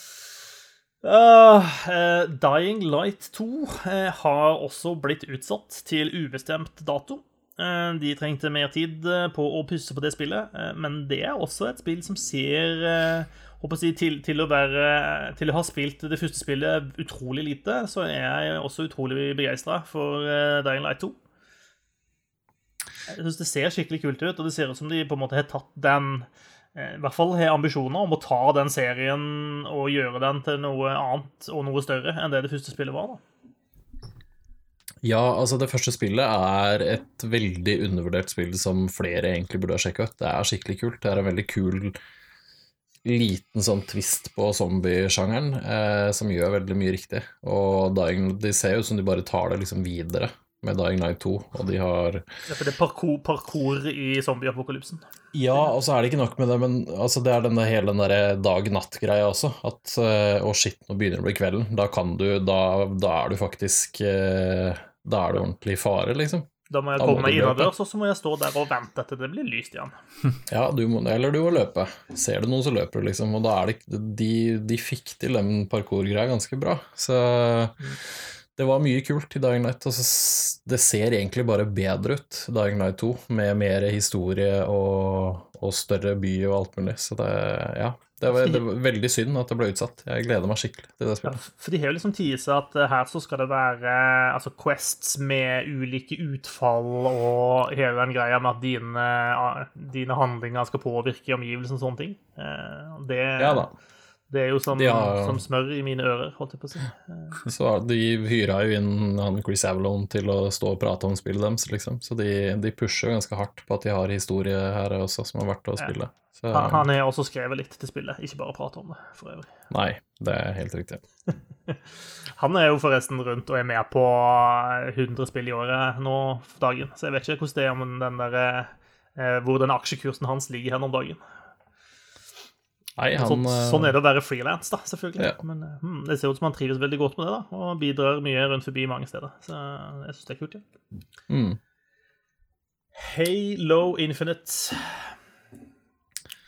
Uh, eh, Dying Light 2 eh, har også blitt utsatt til ubestemt dato. Eh, de trengte mer tid eh, på å pusse på det spillet, eh, men det er også et spill som ser si, til, til, å være, til å ha spilt det første spillet utrolig lite, så er jeg også utrolig begeistra for Dying Light 2. Jeg synes det ser skikkelig kult ut, og det ser ut som de på en måte har tatt den I hvert fall har ambisjoner om å ta den serien og gjøre den til noe annet og noe større enn det det første spillet var. da.
Ja, altså det første spillet er et veldig undervurdert spill som flere egentlig burde ha sjekka ut. Det er skikkelig kult. Det er en veldig kul liten sånn twist på zombiesjangeren eh, som gjør veldig mye riktig. Og Dying, de ser jo ut som de bare tar det liksom videre med Dying Night 2, og de har
er for det er parkour, parkour i zombieapokalypsen.
Ja, og så er det ikke nok med det, men altså, det er denne, hele den derre dag-natt-greia også. At eh, å shit, nå begynner det å bli kvelden. Da kan du Da, da er du faktisk eh, Da er det ordentlig fare, liksom.
Da må jeg
Da
komme meg
du
innendørs, og så må jeg stå der og vente til det blir lyst igjen.
Ja, du må, eller du må løpe. Ser du noen, så løper du, liksom. Og da er det De, de fikk til den parkour-greia ganske bra. Så det var mye kult i Dying Night. Altså, det ser egentlig bare bedre ut, Dying Night 2, med mer historie og, og større by og alt mulig. Så det, ja. Det var, det var veldig synd at det ble utsatt. Jeg gleder meg skikkelig til det
Ja,
spillet.
for de har jo liksom tisa at eh, her så skal det være altså quests med ulike utfall og hele den greia med at dine, ah, dine handlinger skal påvirke omgivelsene og sånne ting. Eh, Det,
Ja da.
Det er jo som,
har-
som smør i mine ører, holdt jeg på å si. Eh,
Så de hyra jo inn han Chris Avalon til å stå og prate om spillet deres, liksom. Så de, de pusher jo ganske hardt på at de har historie her også som er verdt å spille. Så,
Han han er også skrevet litt til spillet, ikke bare prate om det, for øvrig.
Nei, det er helt riktig.
Han er jo forresten rundt og er med på 100 spill i året nå for dagen, så jeg vet ikke hvordan det er om den der, eh, hvor den aksjekursen hans ligger hen om dagen.
Nei, han
sånn,
eh,
sånn er det å være frilans, da, selvfølgelig.
Ja.
Men eh, hmm, det ser ut som han trives veldig godt med det, da, og bidrar mye rundt forbi mange steder. Så jeg syns det er kult. Ja.
mm.
Halo Infinite.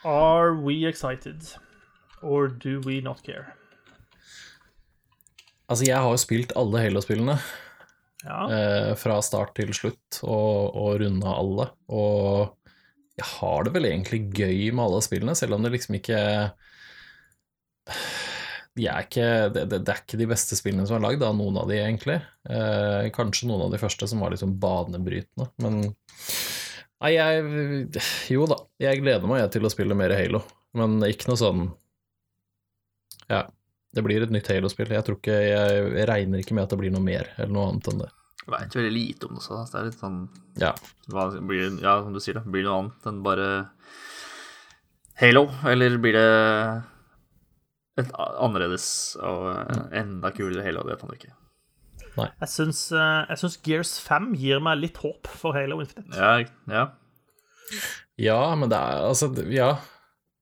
Are we excited? Or do we not care?
Altså, jeg har jo spilt alle Halo-spillene
Ja.
eh, fra start til slutt, og, og runda alle. Og jeg har det vel egentlig gøy med alle spillene, selv om det liksom ikke de er ikke, det, det, det er ikke de beste spillene som er lagd, av noen av de, egentlig. Eh, kanskje noen av de første som var liksom banebrytende, men Nei, jeg Jo da, jeg gleder meg jeg, til å spille mer Halo, men ikke noe sånn Ja, det blir et nytt Halo-spill. Jeg tror ikke Jeg regner ikke med at det blir noe mer, eller noe annet enn det.
Veit veldig lite om det også. Det er litt sånn
Ja.
hva, blir, Ja, som du sier, det. Blir det noe annet enn bare Halo? Eller blir det et annerledes og eh, enda kulere Halo? Det vet man ikke.
Jeg syns, eh, jeg syns Gears 5 gir meg litt håp for Halo Infinite.
Ja, ja.
Ja, men det er altså Ja.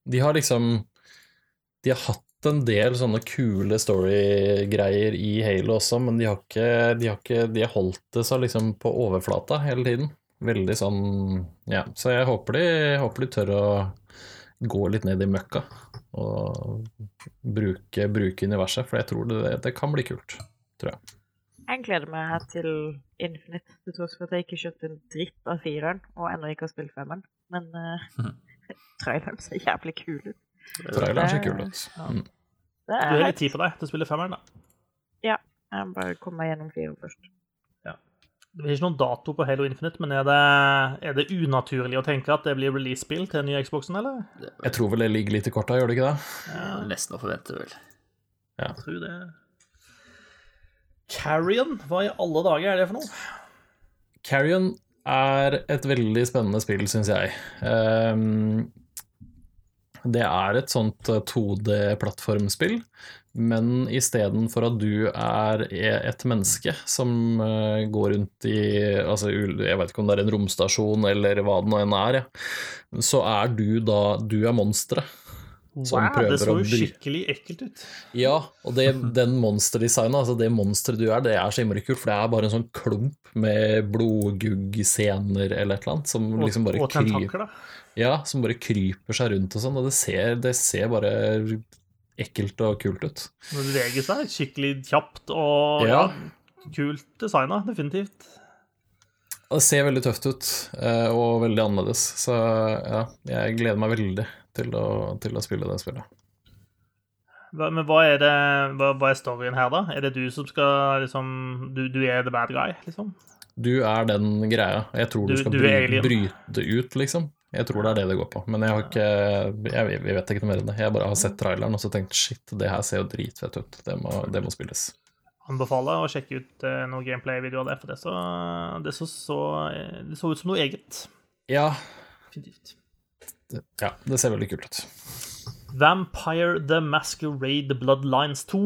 De har liksom De har hatt en del sånne kule storygreier i Halo også, men de har ikke De har, ikke, de har holdt det så liksom på overflata hele tiden. Veldig sånn Ja. Så jeg håper de, håper de tør å gå litt ned i møkka og bruke, bruke universet, for jeg tror det, det kan bli kult. Tror jeg.
Jeg gleder meg til Infinite, til tross for at jeg ikke kjøpte en dritt av fireren, og ennå ikke har spilt femmeren. Men uh, traileren ser jævlig kul ut.
Traileren ser kul ut.
Ja.
Mm.
Du har litt tid på deg til å spille femmeren, da.
jeg må bare komme meg gjennom fire først.
Det er ikke noen dato på Halo Infinite, men er det, er det unaturlig å tenke at det blir release-spill til den nye Xboxen, eller?
Jeg tror vel det ligger litt i korta, gjør det ikke det?
Ja, nesten å forvente, vel.
Ja.
Jeg tror det. Carrion, hva i alle dager er det for noe?
Carrion er et veldig spennende spill, syns jeg. Um, det er et sånt 2D-plattformspill, men istedenfor at du er et menneske som uh, går rundt i altså, Jeg vet ikke om det er en romstasjon eller hva det nå enn er, så er du da Du er monsteret.
Wow, det så jo skikkelig ekkelt ut.
Ja, og det, den monsterdesignet, altså det monsteret du er, det er så innmari kult, for det er bare en sånn klump med blodguggsener eller et eller annet som liksom bare
og
kryper, ja, som bare kryper seg rundt og sånn, og det ser, det ser bare ekkelt og kult ut.
Det beveger seg skikkelig kjapt og
Ja.
ja, kult designa, definitivt.
Det ser veldig tøft ut, eh, og veldig annerledes, så ja, jeg gleder meg veldig til å, til å spille det spillet.
Hva, men hva er, det, hva, hva er storyen her, da? Er det du som skal liksom Du, du er the bad guy, liksom?
Du er den greia. Jeg tror du,
Du-
skal
du
bry, bryte ut, liksom. Jeg tror det er det det går på. Men jeg har ikke Jeg, jeg vet ikke noe mer enn det. Jeg bare har sett traileren og så tenkt shit, det her ser jo dritfett ut. Det må, det må spilles.
Anbefaler å sjekke ut eh, noen gameplay-videoer der, for det så, det, så, så, det så ut som noe eget.
Ja,
Definitivt.
Ja, det ser veldig kult ut.
Vampire The Masquerade Bloodlines 2.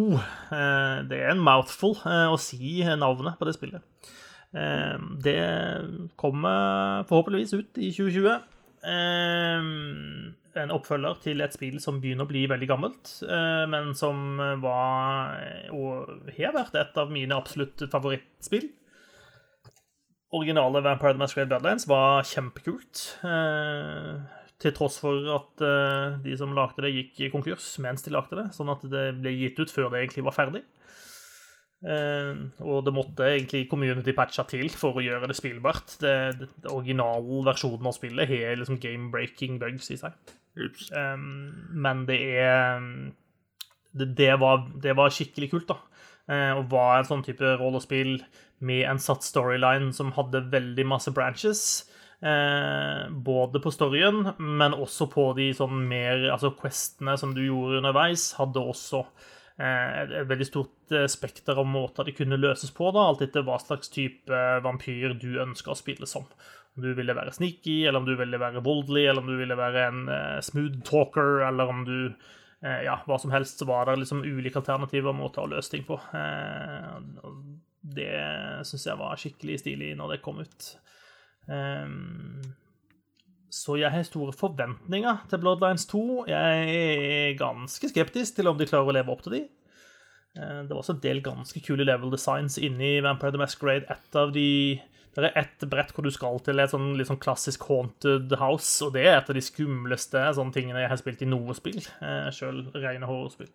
Eh, Det er en mouthful eh, å si navnet på det spillet. Eh, Det kommer forhåpentligvis ut i 2020. Eh, En oppfølger til et spill som begynner å bli veldig gammelt, eh, men som var og har vært et av mine absolutt favorittspill. Originale Vampire The Masquerade Bloodlines var kjempekult. Eh, til tross for at uh, de som lagde det, gikk i konkurs mens de lagde det, sånn at det ble gitt ut før det egentlig var ferdig. Uh, og det måtte egentlig community-patcha til for å gjøre det spillbart. Det, det, det originale versjonen av spillet har liksom game-breaking bugs i seg. Um, men det er det, det, var, det var skikkelig kult, da. Uh, og var en sånn type rollespill med en satt storyline som hadde veldig masse branches. Eh, både på storyen, men også på de sånn mer Altså questene som du gjorde underveis, hadde også eh, et, veldig stort eh, spekter av måter de kunne løses på, da, alt etter hva slags type eh, vampyr du ønska å spille som. Om du ville være sneaky, eller om du ville være voldelig, eller om du ville være en eh, smooth talker, eller om du eh, Ja, hva som helst, så var det liksom ulike og måter å løse ting på. Det syns jeg var skikkelig stilig når det kom ut. Ehm, så jeg har store forventninger til Bloodlines 2. Jeg er ganske skeptisk til om de klarer å leve opp til de. Eh, Det var også en del ganske kule level designs inni Vampire the Masquerade. Et av de Det er ett brett hvor du skal til et sånn sånn klassisk haunted house, og det er et av de skumleste sånne tingene jeg har spilt i noe spill. Eh, Sjøl rene horrorspill.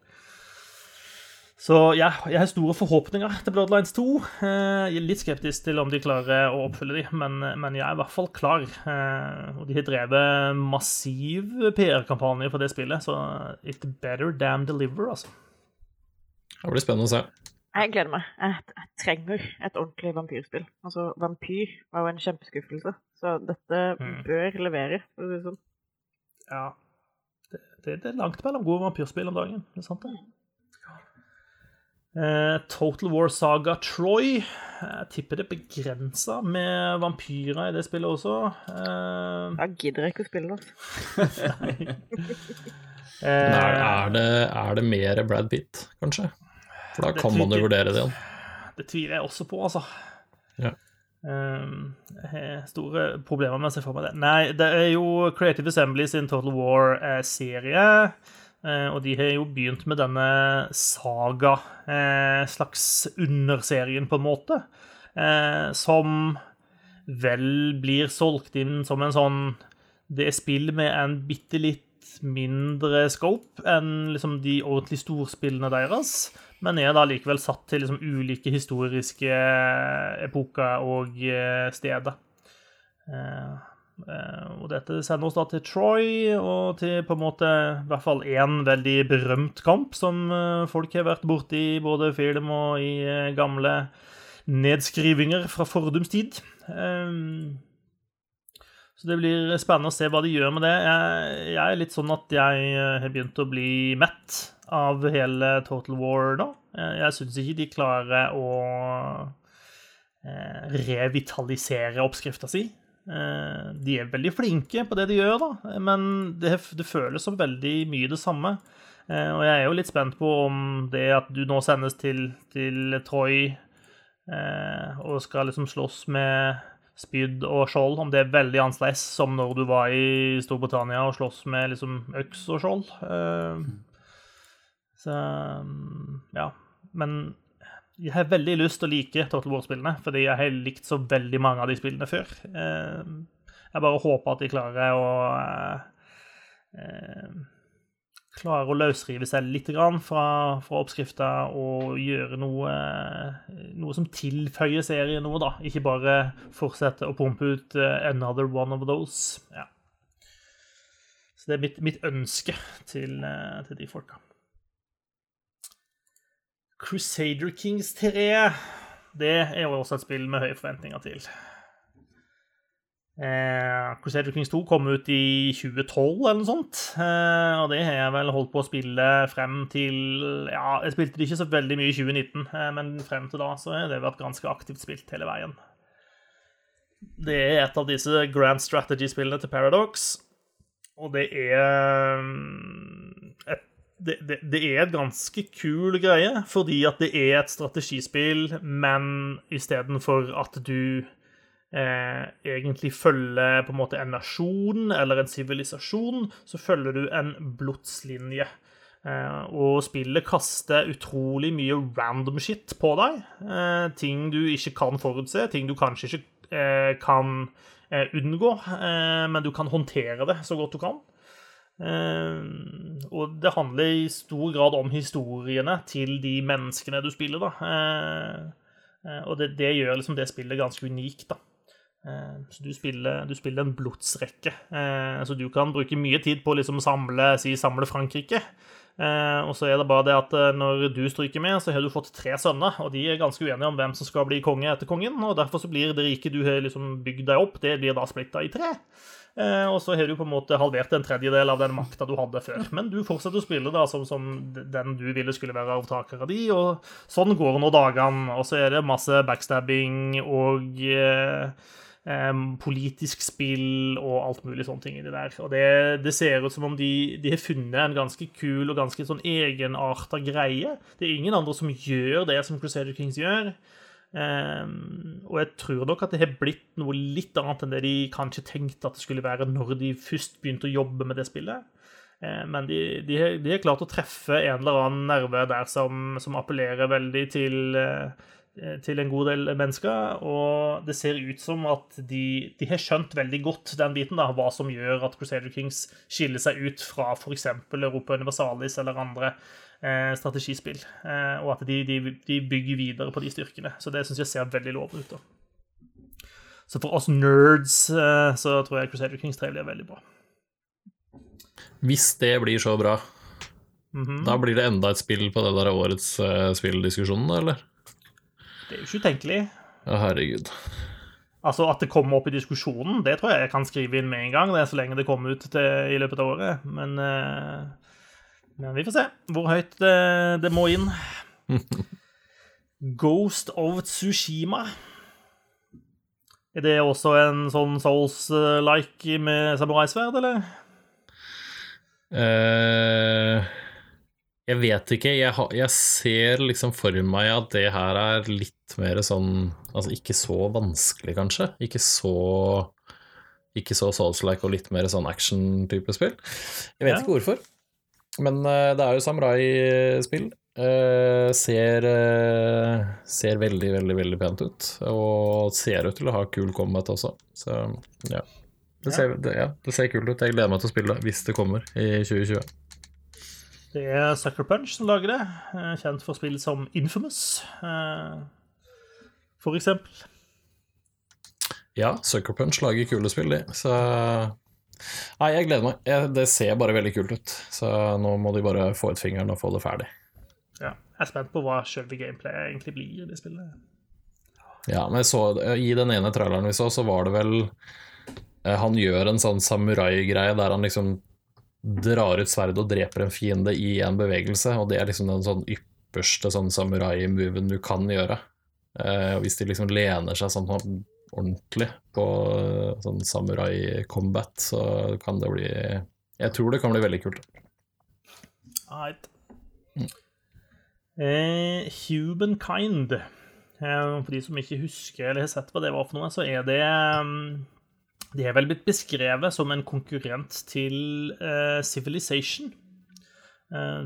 Så ja, jeg har store forhåpninger til Bloodlines 2. Eh, Jeg er litt skeptisk til om de klarer å oppfylle de, men, men jeg er i hvert fall klar. Eh, Og de har drevet massiv PR-kampanje for det spillet, så it better damn deliver, altså.
Det blir spennende å se.
Jeg gleder meg. Jeg, jeg trenger et ordentlig vampyrspill. Altså, Vampyr var jo en kjempeskuffelse, så dette
Mm.
bør levere. For å si det sånn.
Ja. Det, det, det er langt mellom gode vampyrspill om dagen. Det er sant, det. Eh, Total War Saga Troy. Jeg tipper det er begrensa med vampyrer i det spillet også. Eh,
Da gidder jeg ikke å spille det.
Men er,
eh,
er, det, er det mer Brad Pitt, kanskje? For da
Det
kan man jo vurdere det igjen.
Det tviler jeg også på, altså.
Ja.
Jeg har store problemer med å se for meg det. Nei, det er jo Creative Assembly sin Total War-serie. eh, og de har jo begynt med denne saga, eh, slags underserien, på en måte. eh, som vel blir solgt inn som en sånn Det er spill med en bitte litt mindre scope enn liksom de ordentlig storspillene deres, men er da likevel satt til liksom ulike historiske epoker og eh, steder. Eh, og dette sender oss da til Troy, og til på en måte i hvert fall én veldig berømt kamp som eh, folk har vært borti både film og i eh, gamle nedskrivinger fra fordums tid. Så det blir spennende å se hva de gjør med det. Jeg, er litt sånn at jeg har begynt å bli mett av hele Total War nå. Jeg, syns ikke de klarer å revitalisere oppskrifta si. Eh, de er veldig flinke på det de gjør, da, men det, det føles som veldig mye det samme. Eh, og jeg er jo litt spent på om det at du nå sendes til, til Troy eh, og skal liksom slåss med spyd og skjold, om det er veldig annerledes som når du var i Storbritannia og slåss med liksom øks og skjold. Uh, så ja. Men jeg har veldig lyst til å like Total War-spillene, fordi jeg har likt så veldig mange av de spillene før. Uh, jeg bare håper at de klarer å uh, klarer å løsrive seg litt fra, fra oppskrifta og gjøre noe, noe som tilføyer serien noe, da. Ikke bare fortsette å pumpe ut 'another one of those'. Ja. Så det er mitt, mitt ønske til, til, de folka. Crusader Kings 3 det er jo også et spill med høye forventninger til. Eh, Crusader Kings 2 kom ut i 2012 eller noe sånt. Eh, og det har jeg vel holdt på å spille frem til Ja, jeg spilte det ikke så veldig mye i 2019, eh, men frem til da så har det vært ganske aktivt spilt hele veien. Det er et av disse grand strategy-spillene til Paradox, og det er mm, et det, det, er et ganske kul greie, fordi at det er et strategispill, men istedenfor at du eh, egentlig følger på en måte en nasjon eller en sivilisasjon, så følger du en blodslinje. Eh, og spillet kaster utrolig mye random shit på deg. Eh, ting du ikke kan forutse, ting du kanskje ikke eh, kan eh, unngå, eh, men du kan håndtere det så godt du kan. Og det handler i stor grad om historiene til de menneskene du spiller, da. og det, det gjør liksom det spillet ganske unikt, da. Eh, så du spiller, du spiller en blodsrekke. Så du kan bruke mye tid på å liksom samle, si, samle Frankrike. Eh, og så er det bare det at når du stryker med, så har du fått tre sønner, og de er ganske uenige om hvem som skal bli konge etter kongen, og derfor så blir det riket du har liksom bygd deg opp, det blir da splitta i tre. Og så har du på en måte halvert en tredjedel av den makta du hadde før. Men du fortsetter å spille da som, som den du ville skulle være arvtaker av de, og sånn går nå dagene. Og så er det masse backstabbing og eh, Um, politisk spill og alt mulig sånne ting det der. Og det, det ser ut som om de, de, har funnet en ganske kul og ganske sånn egenarta greie. Det er ingen andre som gjør det som Crusader Kings gjør. Um, og jeg tror nok at det har blitt noe litt annet enn det de kanskje tenkte at det skulle være når de først begynte å jobbe med det spillet. Uh, men de, har, de, har, klart å treffe en eller annen nerve der som, som appellerer veldig til uh, til en god del mennesker. Og det ser ut som at de, de har skjønt veldig godt den biten, da, hva som gjør at Crusader Kings skiller seg ut fra f.eks. Europa Universalis eller andre eh, strategispill. Eh, og at de, de, de, bygger videre på de styrkene. Så det syns jeg ser veldig lovende ut. da. Så for oss nerds eh, så tror jeg Crusader Kings 3 blir veldig bra.
Hvis det blir så bra, mm -hmm. da blir det enda et spill på det der årets uh, spilldiskusjonen, eller?
Det er jo ikke utenkelig.
Å, herregud.
Altså At det kommer opp i diskusjonen, det tror jeg jeg kan skrive inn med en gang. Det er så lenge det kommer ut til, i løpet av året. Men, uh, men vi får se hvor høyt det, det må inn. Ghost of Tsushima. Er det også en sånn Souls-like med samuraisverd, eller?
Uh, jeg vet ikke. Jeg, ha, jeg, ser liksom for meg at det her er litt mer sånn Altså ikke så vanskelig, kanskje. Ikke så Ikke så Souls-like og litt mer sånn action-type spill. Jeg vet ja. ikke hvorfor. Men uh, det er jo samurai-spill. Uh, ser, uh, ser veldig, veldig, veldig pent ut. Og ser ut til å ha kul combat også. Så ja. Det ser, det, ja, det ser kult ut. Jeg gleder meg til å spille hvis det kommer i 2020.
Det er Sucker Punch som lager det, eh, kjent for spill som Infamous, eh, for eksempel.
Ja, Sucker Punch lager kule spill, de. Så Nei, jeg gleder meg. Det ser bare veldig kult ut. Så nå må de bare få ut fingeren og få det ferdig.
Ja. Jeg er spent på hva selve gameplayet egentlig blir i det spillet.
Ja, men så, i den ene traileren vi så, så var det vel eh, Han gjør en sånn samurai-greie der han liksom drar ut sverdet og dreper en fiende i en bevegelse, og det er liksom den sånn ypperste sånn samurai-moven du kan gjøre. Eh, hvis de liksom lener seg sånn ordentlig på eh, sånn samurai-combat, så kan det bli Jeg tror det kan bli veldig kult.
Right. Eh, Humankind. Eh, for de som ikke husker eller har sett hva det var for noe, så er det mm, Det er vel blitt beskrevet som en konkurrent til uh, Civilization. Uh,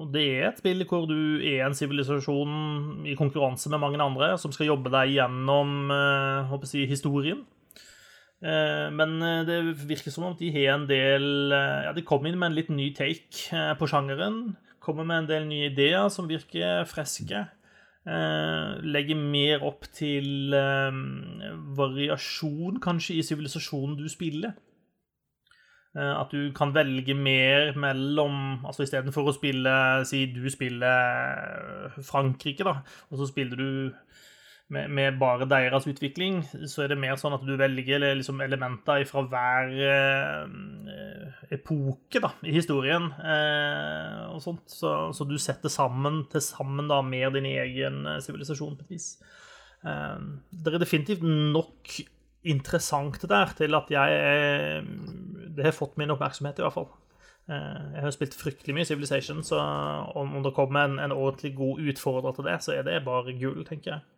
og det er et spill hvor du er en sivilisasjon i konkurranse med mange andre som skal jobbe deg gjennom uh, jeg, historien. Men det virker som om de har en del Ja, de kom inn med en litt ny take på sjangeren. Kommer med en del nye ideer som virker friske. Eh, legger mer opp til eh, variasjon, kanskje, i sivilisasjonen du spiller. Eh, at du kan velge mer mellom Altså istedenfor å spille Si du spiller Frankrike, da, og så spiller du med, med, bare deres utvikling, så er det mer sånn at du velger liksom elementer fra hver eh, epoke da, i historien. Eh, og sånt, så, så, du setter sammen til sammen da, med din egen eh, sivilisasjon på et vis. Eh, det er definitivt nok interessant der til at jeg eh, Det har fått min oppmerksomhet, i hvert fall. Eh, jeg har spilt fryktelig mye Civilization, så om det kommer en, en ordentlig god utfordrer til det, så er det bare gull, tenker jeg.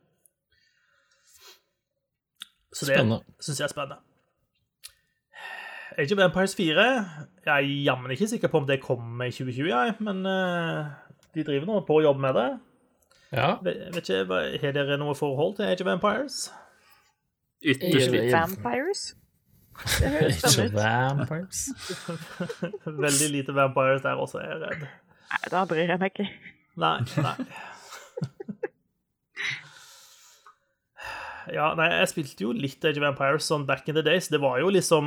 Så det syns jeg er spennende. Age of Empires 4 Jeg er jammen ikke sikker på om det kommer i 2020, jeg, men uh, de driver nå på å jobbe med det.
Ja.
Vet, ikke, Har dere noe forhold til Age of Empires?
Ytterst litt. Vampires?
Det høres spennende ut.
Veldig lite vampires der også, er jeg redd.
Nei, da bryr jeg meg ikke.
Nei, nei. Ja, nei, jeg spilte jo litt Age of Empires sånn back in the days. Det var jo liksom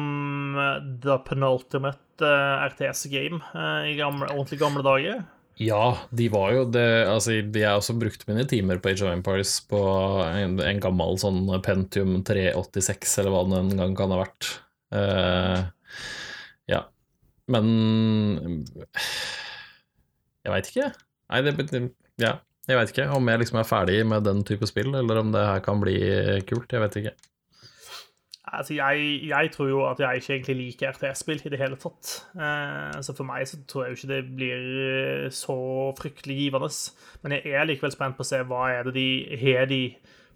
uh, the penultimate uh, eh, RTS-game uh, eh, i gamle, ordentlig gamle dager.
Ja, de var jo det Altså, jeg også brukt mine timer på Age of Empires på en, en gammel sånn Pentium 386, eller hva det en gang kan ha vært. ja. Men Jeg veit ikke. Nei, det Ja. Jeg veit ikke om jeg liksom er ferdig med den type spill, eller om det her kan bli kult. Jeg vet ikke.
Altså, jeg, jeg tror jo at jeg ikke egentlig liker RTS-spill i det hele tatt. Eh, så for meg så tror jeg jo ikke det blir så fryktelig givende. Men jeg er likevel spent på å se hva er det de har de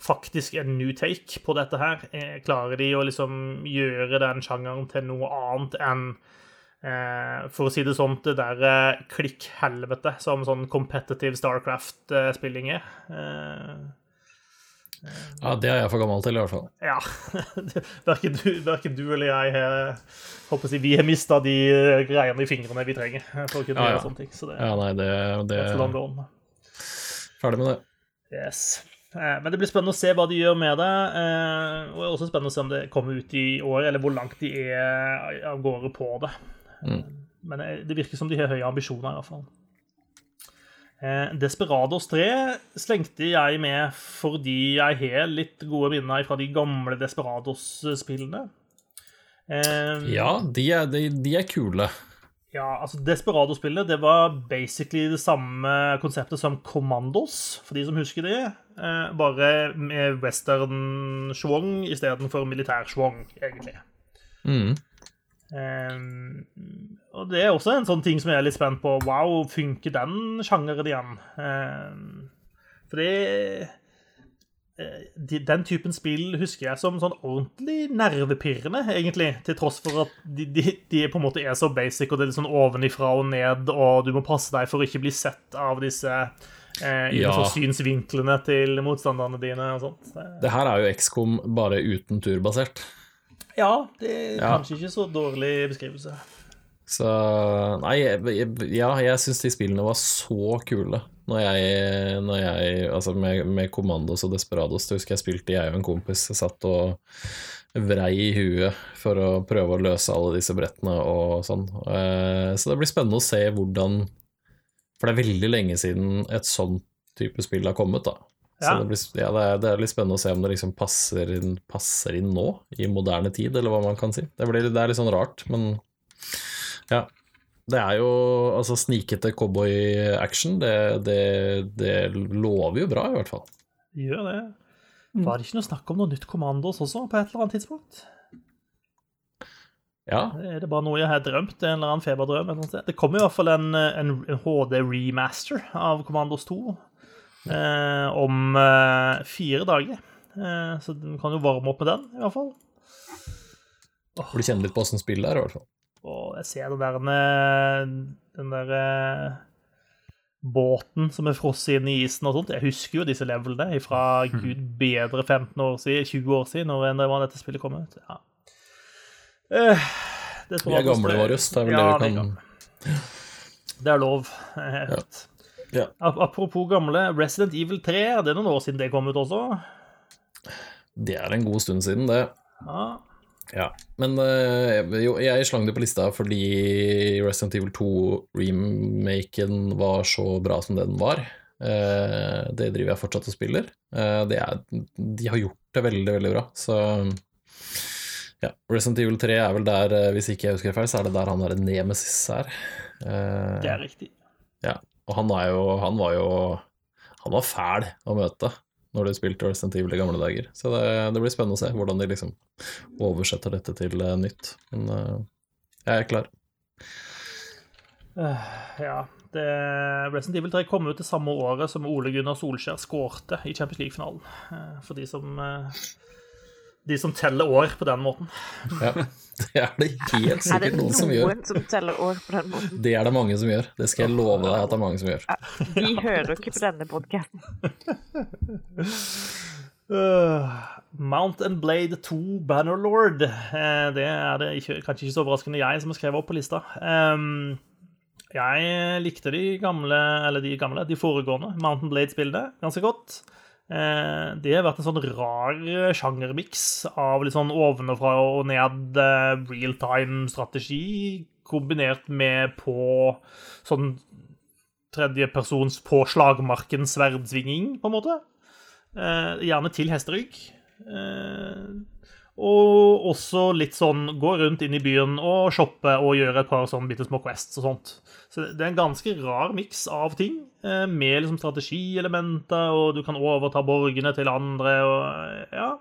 faktisk en new take på dette her. Eh, klarer de å liksom gjøre den sjangeren til noe annet enn Eh, for å si det sånn, det der eh, klikk-helvete som sånn competitive Starcraft-spilling er. Eh,
ja, det er jeg for gammel til, i hvert fall.
Ja. verken, du, verken du eller jeg har håper si, Vi har mista de greiene i fingrene vi trenger for å kunne ja, ja. gjøre sånne ting. Så det,
ja, nei, det, det Ferdig med det.
Yes. Men det blir spennende å se hva de gjør med det. Og også spennende å se om det kommer ut i år, eller hvor langt de er av gårde på det. Mm. Men det virker som de har høye ambisjoner, i hvert fall. Eh, Desperados 3 slengte jeg med fordi jeg har litt gode minner fra de gamle Desperados-spillene.
Eh, ja, de er, de, de er, kule.
Ja, altså Desperado-spillet det var basically det samme konseptet som Commandos, for de som husker det. Eh, bare med western-schwung istedenfor militær-schwung, egentlig.
Mm.
Um, og det er også en sånn ting som jeg er litt spent på. Wow, funker den sjangeren igjen? Um, for det de, Den typen spill husker jeg som sånn ordentlig nervepirrende, egentlig. Til tross for at de, de, de, på en måte er så basic, og det er litt sånn ovenifra og ned, og du må passe deg for å ikke bli sett av disse eh, innenfor ja. synsvinklene til motstanderne dine og sånt.
Det her er jo XCOM bare uten turbasert.
Ja, det er ja. kanskje ikke så dårlig beskrivelse.
Så Nei, ja, jeg syns de spillene var så kule. Når jeg, når jeg Altså, med, med Commandos og Desperados, det husker jeg spilte jeg og en kompis jeg satt og vrei i huet for å prøve å løse alle disse brettene og sånn. Eh, så det blir spennende å se hvordan For det er veldig lenge siden et sånt type spill har kommet, da. Så det, blir, ja, det, er, det, er, litt spennende å se om det liksom passer inn, passer inn, nå, i moderne tid, eller hva man kan si. Det, blir, det er litt sånn rart, men ja. Det er jo altså snikete cowboy-action. Det, det, det, lover jo bra, i hvert fall.
Det gjør det. Var det ikke noe snakk om noe nytt Commandos også, på et eller annet tidspunkt?
Ja.
Er det bare noe jeg har drømt? En eller annen feberdrøm? Eller det kommer i hvert fall en, en, en HD-remaster av Commandos 2 eh, om eh, fire dager. Eh, så du kan jo varme opp med den, i hvert fall.
Oh. Du kjenner litt på åssen spillet er, i hvert fall.
Og jeg ser den der, den der eh, båten som er frosset inn i isen og sånt. Jeg husker jo disse levelene fra hmm. gud bedre 15 år siden, 20 år siden, når det var dette spillet kom ut. Ja.
Vi er gamle, Marius. Det er vel ja, det vi kan
Det er lov. Ja. Ja. Apropos gamle, Resident Evil 3, det er noen år siden det kom ut også?
Det er en god stund siden, det.
Ja.
ja. Men uh, jo, jeg slang det på lista fordi Resident Evil 2-remaken var så bra som det den var. Uh, det driver jeg fortsatt og spiller. Uh, er, de har gjort det veldig, veldig bra, så ja, Resident Evil 3 er vel der, eh, hvis ikke jeg husker feil, så er det der han derre Nemesis er.
Det er riktig.
Ja, og han jo Han var jo Han var fæl å møte når de spilte Resident Evil i gamle dager. Så det, det blir spennende å se hvordan de liksom oversetter dette til uh, nytt. Men uh, jeg er klar.
ja. Det, Resident Evil 3 kom ut det samme året som Ole Gunnar Solskjær skårte i Champions League-finalen. For de som de som teller år på den måten.
Ja, det er det helt sikkert noen, som gjør.
Er det noen som teller år på den måten?
Det er det mange som gjør. Det skal jeg love deg at det er mange som gjør. Ja,
de hører ikke på denne podkasten.
Uh, Mount and Blade 2 Bannerlord. Uh, det er det ikke, kanskje ikke så overraskende jeg som har skrevet opp på lista. Um, jeg likte de gamle, eller de gamle, de foregående Mountain Blade-spillene ganske godt. Eh, det har vært en sånn rar sjangermiks av litt sånn ovenfra og ned real time-strategi kombinert med på sånn tredjepersons på slagmarken sverdsvinging, på en måte. Eh, gjerne til hesterygg. Og også litt sånn gå rundt inn i byen og shoppe og gjøre et par sånn bitte små quests og sånt. Så det er en ganske rar miks av ting, eh, med liksom strategielementer, og du kan overta borgene til andre og ja.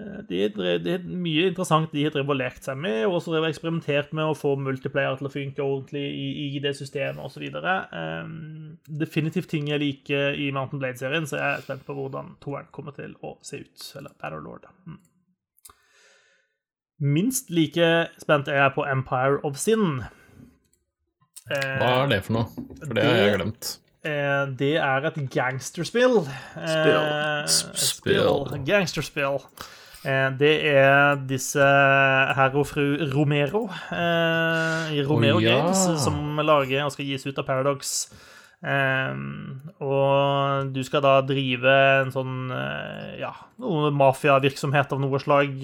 Eh, det er, mye interessant de har drevet og lekt seg med, og også eksperimentert med å få multiplayer til å funke ordentlig i, i det systemet osv. Um, definitivt ting jeg liker i Mountain Blade-serien, så jeg er spent på hvordan toeren kommer til å se ut. Eller Battlelord. Mm. Minst like spent er jeg på Empire of Sin.
Hva er det for noe? For det har jeg glemt.
Eh, det er et gangsterspill.
Spill.
Eh, spill. Gangsterspill. Eh, det er disse herr og fru Romero i Romero oh, ja. Games som lager og skal gis ut av Paradox. og du skal da drive en sånn ja, mafiavirksomhet av noe slag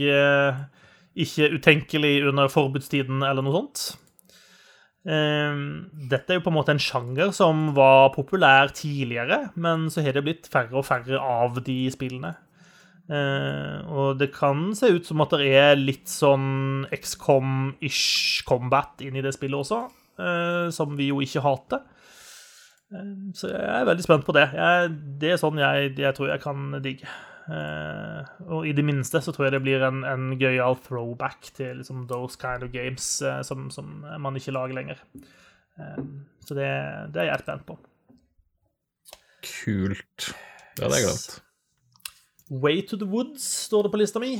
ikke utenkelig under forbudstiden eller noe sånt. Ehm, dette er jo på en måte en sjanger som var populær tidligere, men så har det blitt færre og færre av de spillene. Ehm, og det kan se ut som at det er litt sånn XCOM-ish combat inni det spillet også, eh, som vi jo ikke hater. Ehm, så jeg er veldig spent på det. det er sånn jeg, jeg tror jeg kan digge. Uh, og i det minste så tror jeg det blir en, en gøyal throwback til liksom, those kind of games uh, som, som, man ikke lager lenger. Uh, så det, det, er jeg spent på.
Kult. Det hadde jeg glemt.
Way to the Woods står det på lista mi.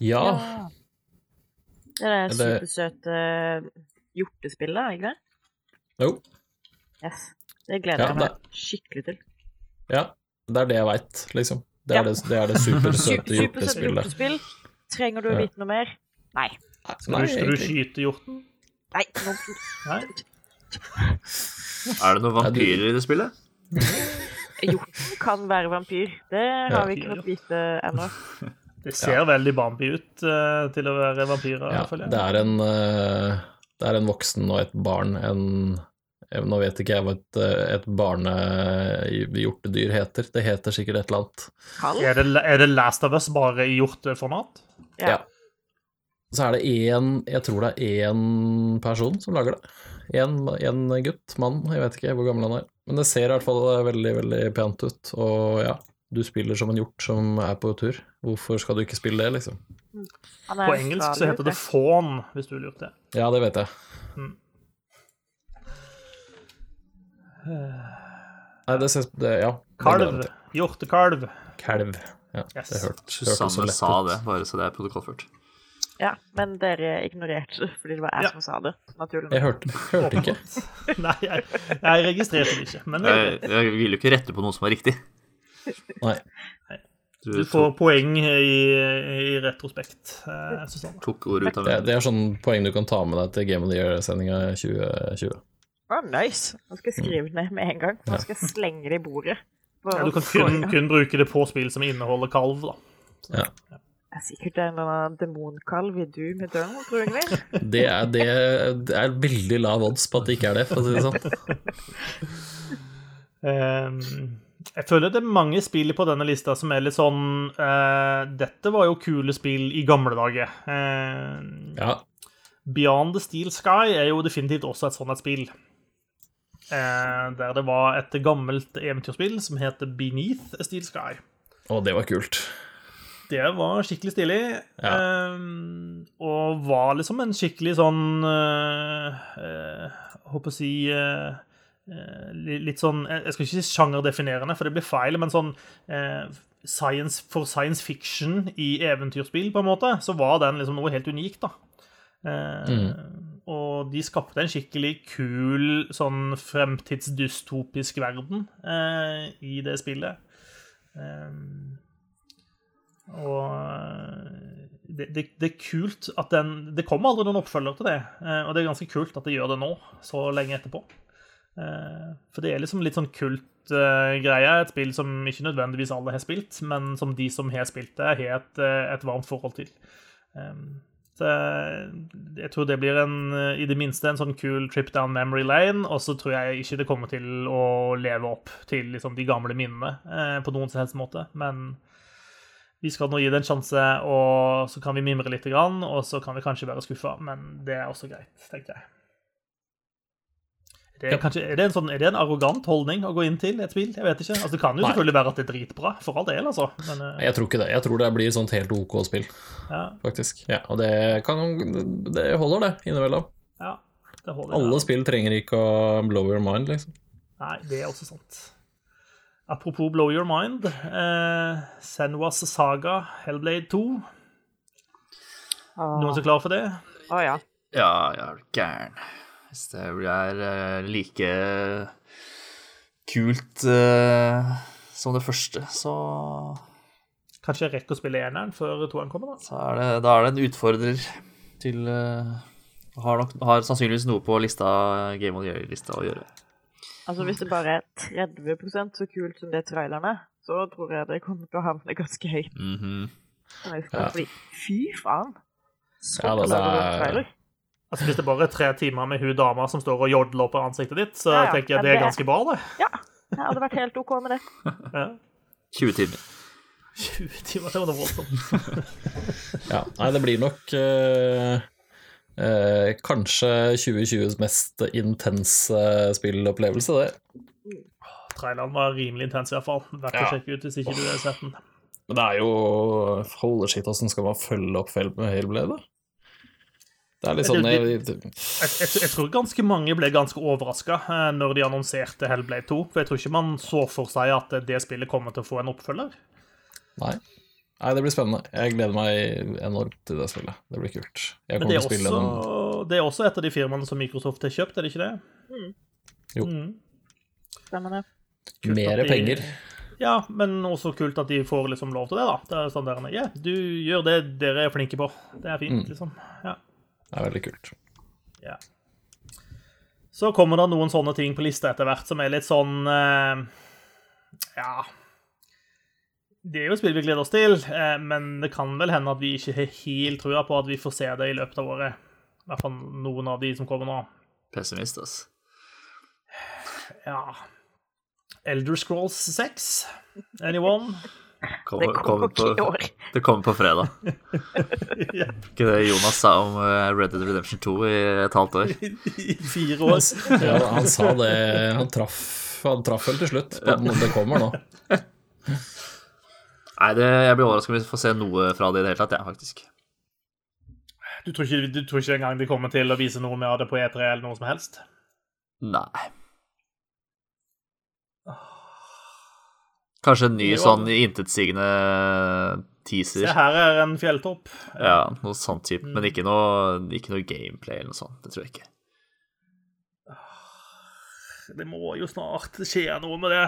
Ja.
ja. Det er det supersøte hjortespillet, ikke det?
Jo.
Yes. Det gleder jeg meg skikkelig til.
Ja, det er det jeg veit, liksom. Det er, ja. det, det, er det supersøte hjortespillet.
Trenger du å vite noe mer? Nei.
Skal, du, skal du skyte hjorten?
Nei. No.
Nei.
Er det noen vampyrer i det spillet?
Hjorten kan være vampyr. Det har vi ikke fått vite ennå.
Det ser ja. veldig Bambi ut uh, til å være vampyrer.
Ja, det er, en, uh, det er en voksen og et barn. En Nå vet ikke jeg hva et, et barnehjortedyr heter. Det heter sikkert et eller annet.
Er det, er det Last of Us bare i hjorteformat?
Ja.
Ja. Så er det én Jeg tror det er én person som lager det. Én gutt, mann, jeg vet ikke hvor gammel han er. Men det ser i hvert fall veldig, veldig pent ut. Og ja, du spiller som en hjort som er på tur. Hvorfor skal du ikke spille det, liksom?
På engelsk så heter det fawn, hvis du lurte.
Ja, det vet jeg.
Mm.
Nei, det ses det, Ja.
Kalv. Hjortekalv.
Kalv. Ja,
Yes.
det så
Susanne sa det, bare så det er protokollført.
Ja, men dere ignorerte det fordi det var jeg
Ja.
som sa det. Naturlig
Jeg hørte, hørte ikke.
Nei, jeg, jeg registrerte det ikke. Men
Jeg, jeg vil jo ikke rette på noe som er riktig.
Nei.
du får poeng i, i retrospekt, eh, Susanne.
tok ordet ut av
Det, det er sånn poeng du kan ta med deg til Game of the Year-sendinga 2020.
Å, nice. Nå skal jeg skrive ned med en gang. Nå skal jeg slenge det i bordet.
Ja, du kan kun, kun bruke det på spill som inneholder kalv, da.
Ja.
Det er sikkert en eller annen demonkalv i du med døren, tror jeg.
Det er, det, det er veldig lav odds på at det ikke er det, for å si det sånn.
um, jeg føler det er mange spill på denne lista som er litt sånn uh, Dette var jo kule spill i gamle dager. Uh,
Ja,
Beyond the Steel Sky er jo definitivt også et sånt et spill. Eh, der det var et gammelt eventyrspill som heter Beneath a Steel Sky.
og det var kult.
Det var skikkelig stilig.
Ja.
ehm, og var liksom en skikkelig sånn eh, Håper å si eh, eh, Litt sånn eh, Jeg skal ikke si sjangerdefinerende, for det blir feil, men sånn eh, science, For science fiction i eventyrspill, på en måte, så var den liksom noe helt unikt, da. Eh, Og de skapte en skikkelig kul sånn fremtidsdystopisk verden eh, i det spillet. Eh, og eh, det, det, det er kult at den Det kommer aldri noen oppfølger til det, eh, og det er ganske kult at de gjør det nå, så lenge etterpå. Eh, For det er liksom litt sånn kult eh, greie, et spill som ikke nødvendigvis alle har spilt, men som de som har spilt det, har et, eh, et varmt forhold til. Så jeg tror det blir en, eh, i det minste en sånn kul trip down memory lane, og så tror jeg ikke det kommer til å leve opp til liksom de gamle minnene eh, på noen som helst måte, men vi skal nå gi det en sjanse, og så kan vi mimre litt, og så kan vi kanskje være skuffa, men det er også greit, tenker jeg. Det er,
Ja.
kanskje, er, det en sånn, er det en arrogant holdning å gå inn til et spill? Jeg vet ikke. Altså, det kan jo
Nei.
selvfølgelig være at det er dritbra, for all del, altså. Men uh...
Jeg tror ikke det. Jeg tror det blir sånt helt OK spill,
ja,
faktisk. Ja, og det, kan, det holder, det, innimellom.
ja, det holder.
Alle
ja.
spill trenger ikke å blow your mind, liksom.
Nei, det er også sant. Apropos Blow Your Mind. Eh, Senwas Saga Hellblade 2. Noen som er klar for det?
Å ja.
Ja, jeg er gæren. Hvis det blir eh, like kult eh, som det første, så,
Kanskje jeg rekker å spille eneren før toeren kommer, da?
så er det, da er det en utfordrer til eh, har, nok, har sannsynligvis noe på lista, Game of the Year-lista å gjøre.
Altså, hvis det bare er 30% så kult som det traileren er, så tror jeg det kommer til å havne ganske høyt. Mm -hmm.
Ja.
Fy faen! Så
Ja, det
det
er-
trailer.
Altså, Hvis det bare er tre timer med hun dama som står og jodler på ansiktet ditt, så
Ja, ja.
tenker jeg det er ganske bra, det.
Ja, jeg hadde vært helt OK med det.
Ja.
20 timer.
20 timer, det var da voldsomt.
Ja, nei, det blir nok uh, uh, kanskje 2020s mest intense spillopplevelse, det.
Traileren var rimelig intens, i hvert fall. Verdt å sjekke ut hvis ikke du har sett den.
Men det er jo Holy shit, åssen skal man følge opp Fel- Hellblade? Det er litt sånn
Det-
jeg,
Jeg, jeg, jeg tror ganske mange ble ganske overraska når de annonserte Hellblade 2. For jeg tror ikke man så for seg at det spillet kommer til å få en oppfølger.
Nei. Nei, det blir spennende. Jeg gleder meg enormt til det spillet. Det blir kult. Jeg
Men det er, også, det er også et av de firmaene som Microsoft har kjøpt, er det ikke det?
Jo.
Mm.
Stemmer det.
Kult Mere de-
penger.
Ja, men også kult at de får liksom lov til det, da. Det er sånn der, yeah, du gjør det dere er flinke på. Det er fint,
Mm.
liksom. Ja.
Det er veldig kult.
ja. Så kommer det noen sånne ting på lista etter hvert som er litt sånn eh, Ja. Det er jo spill vi gleder oss til, eh, men det kan vel hende at vi ikke har helt trua på at vi får se det i løpet av året. I hvert fall noen av de som kommer nå.
Pessimist, ass.
Ja Elder Scrolls 6? Anyone?
Det kommer år.
Det kommer på fredag.
ja.
Ikke det Jonas sa om eh, Red Dead Redemption 2 i et halvt år?
I fire år.
Ja, han sa det Han traff, han traff vel til slutt. på Det kommer nå.
Nei, det, jeg blir overraska om vi får se noe fra det i det hele tatt, jeg, ja, faktisk.
Du tror, ikke, du tror ikke engang de kommer til å vise noe mer av det på E3 eller noe som helst?
Nei. Kanskje en ny sånn intetsigende teaser.
Se, her er en fjelltopp.
Ja, noe sånt type. Men ikke noe, ikke noe gameplay eller noe sånt. Det tror jeg ikke.
Det må jo snart skje noe med det.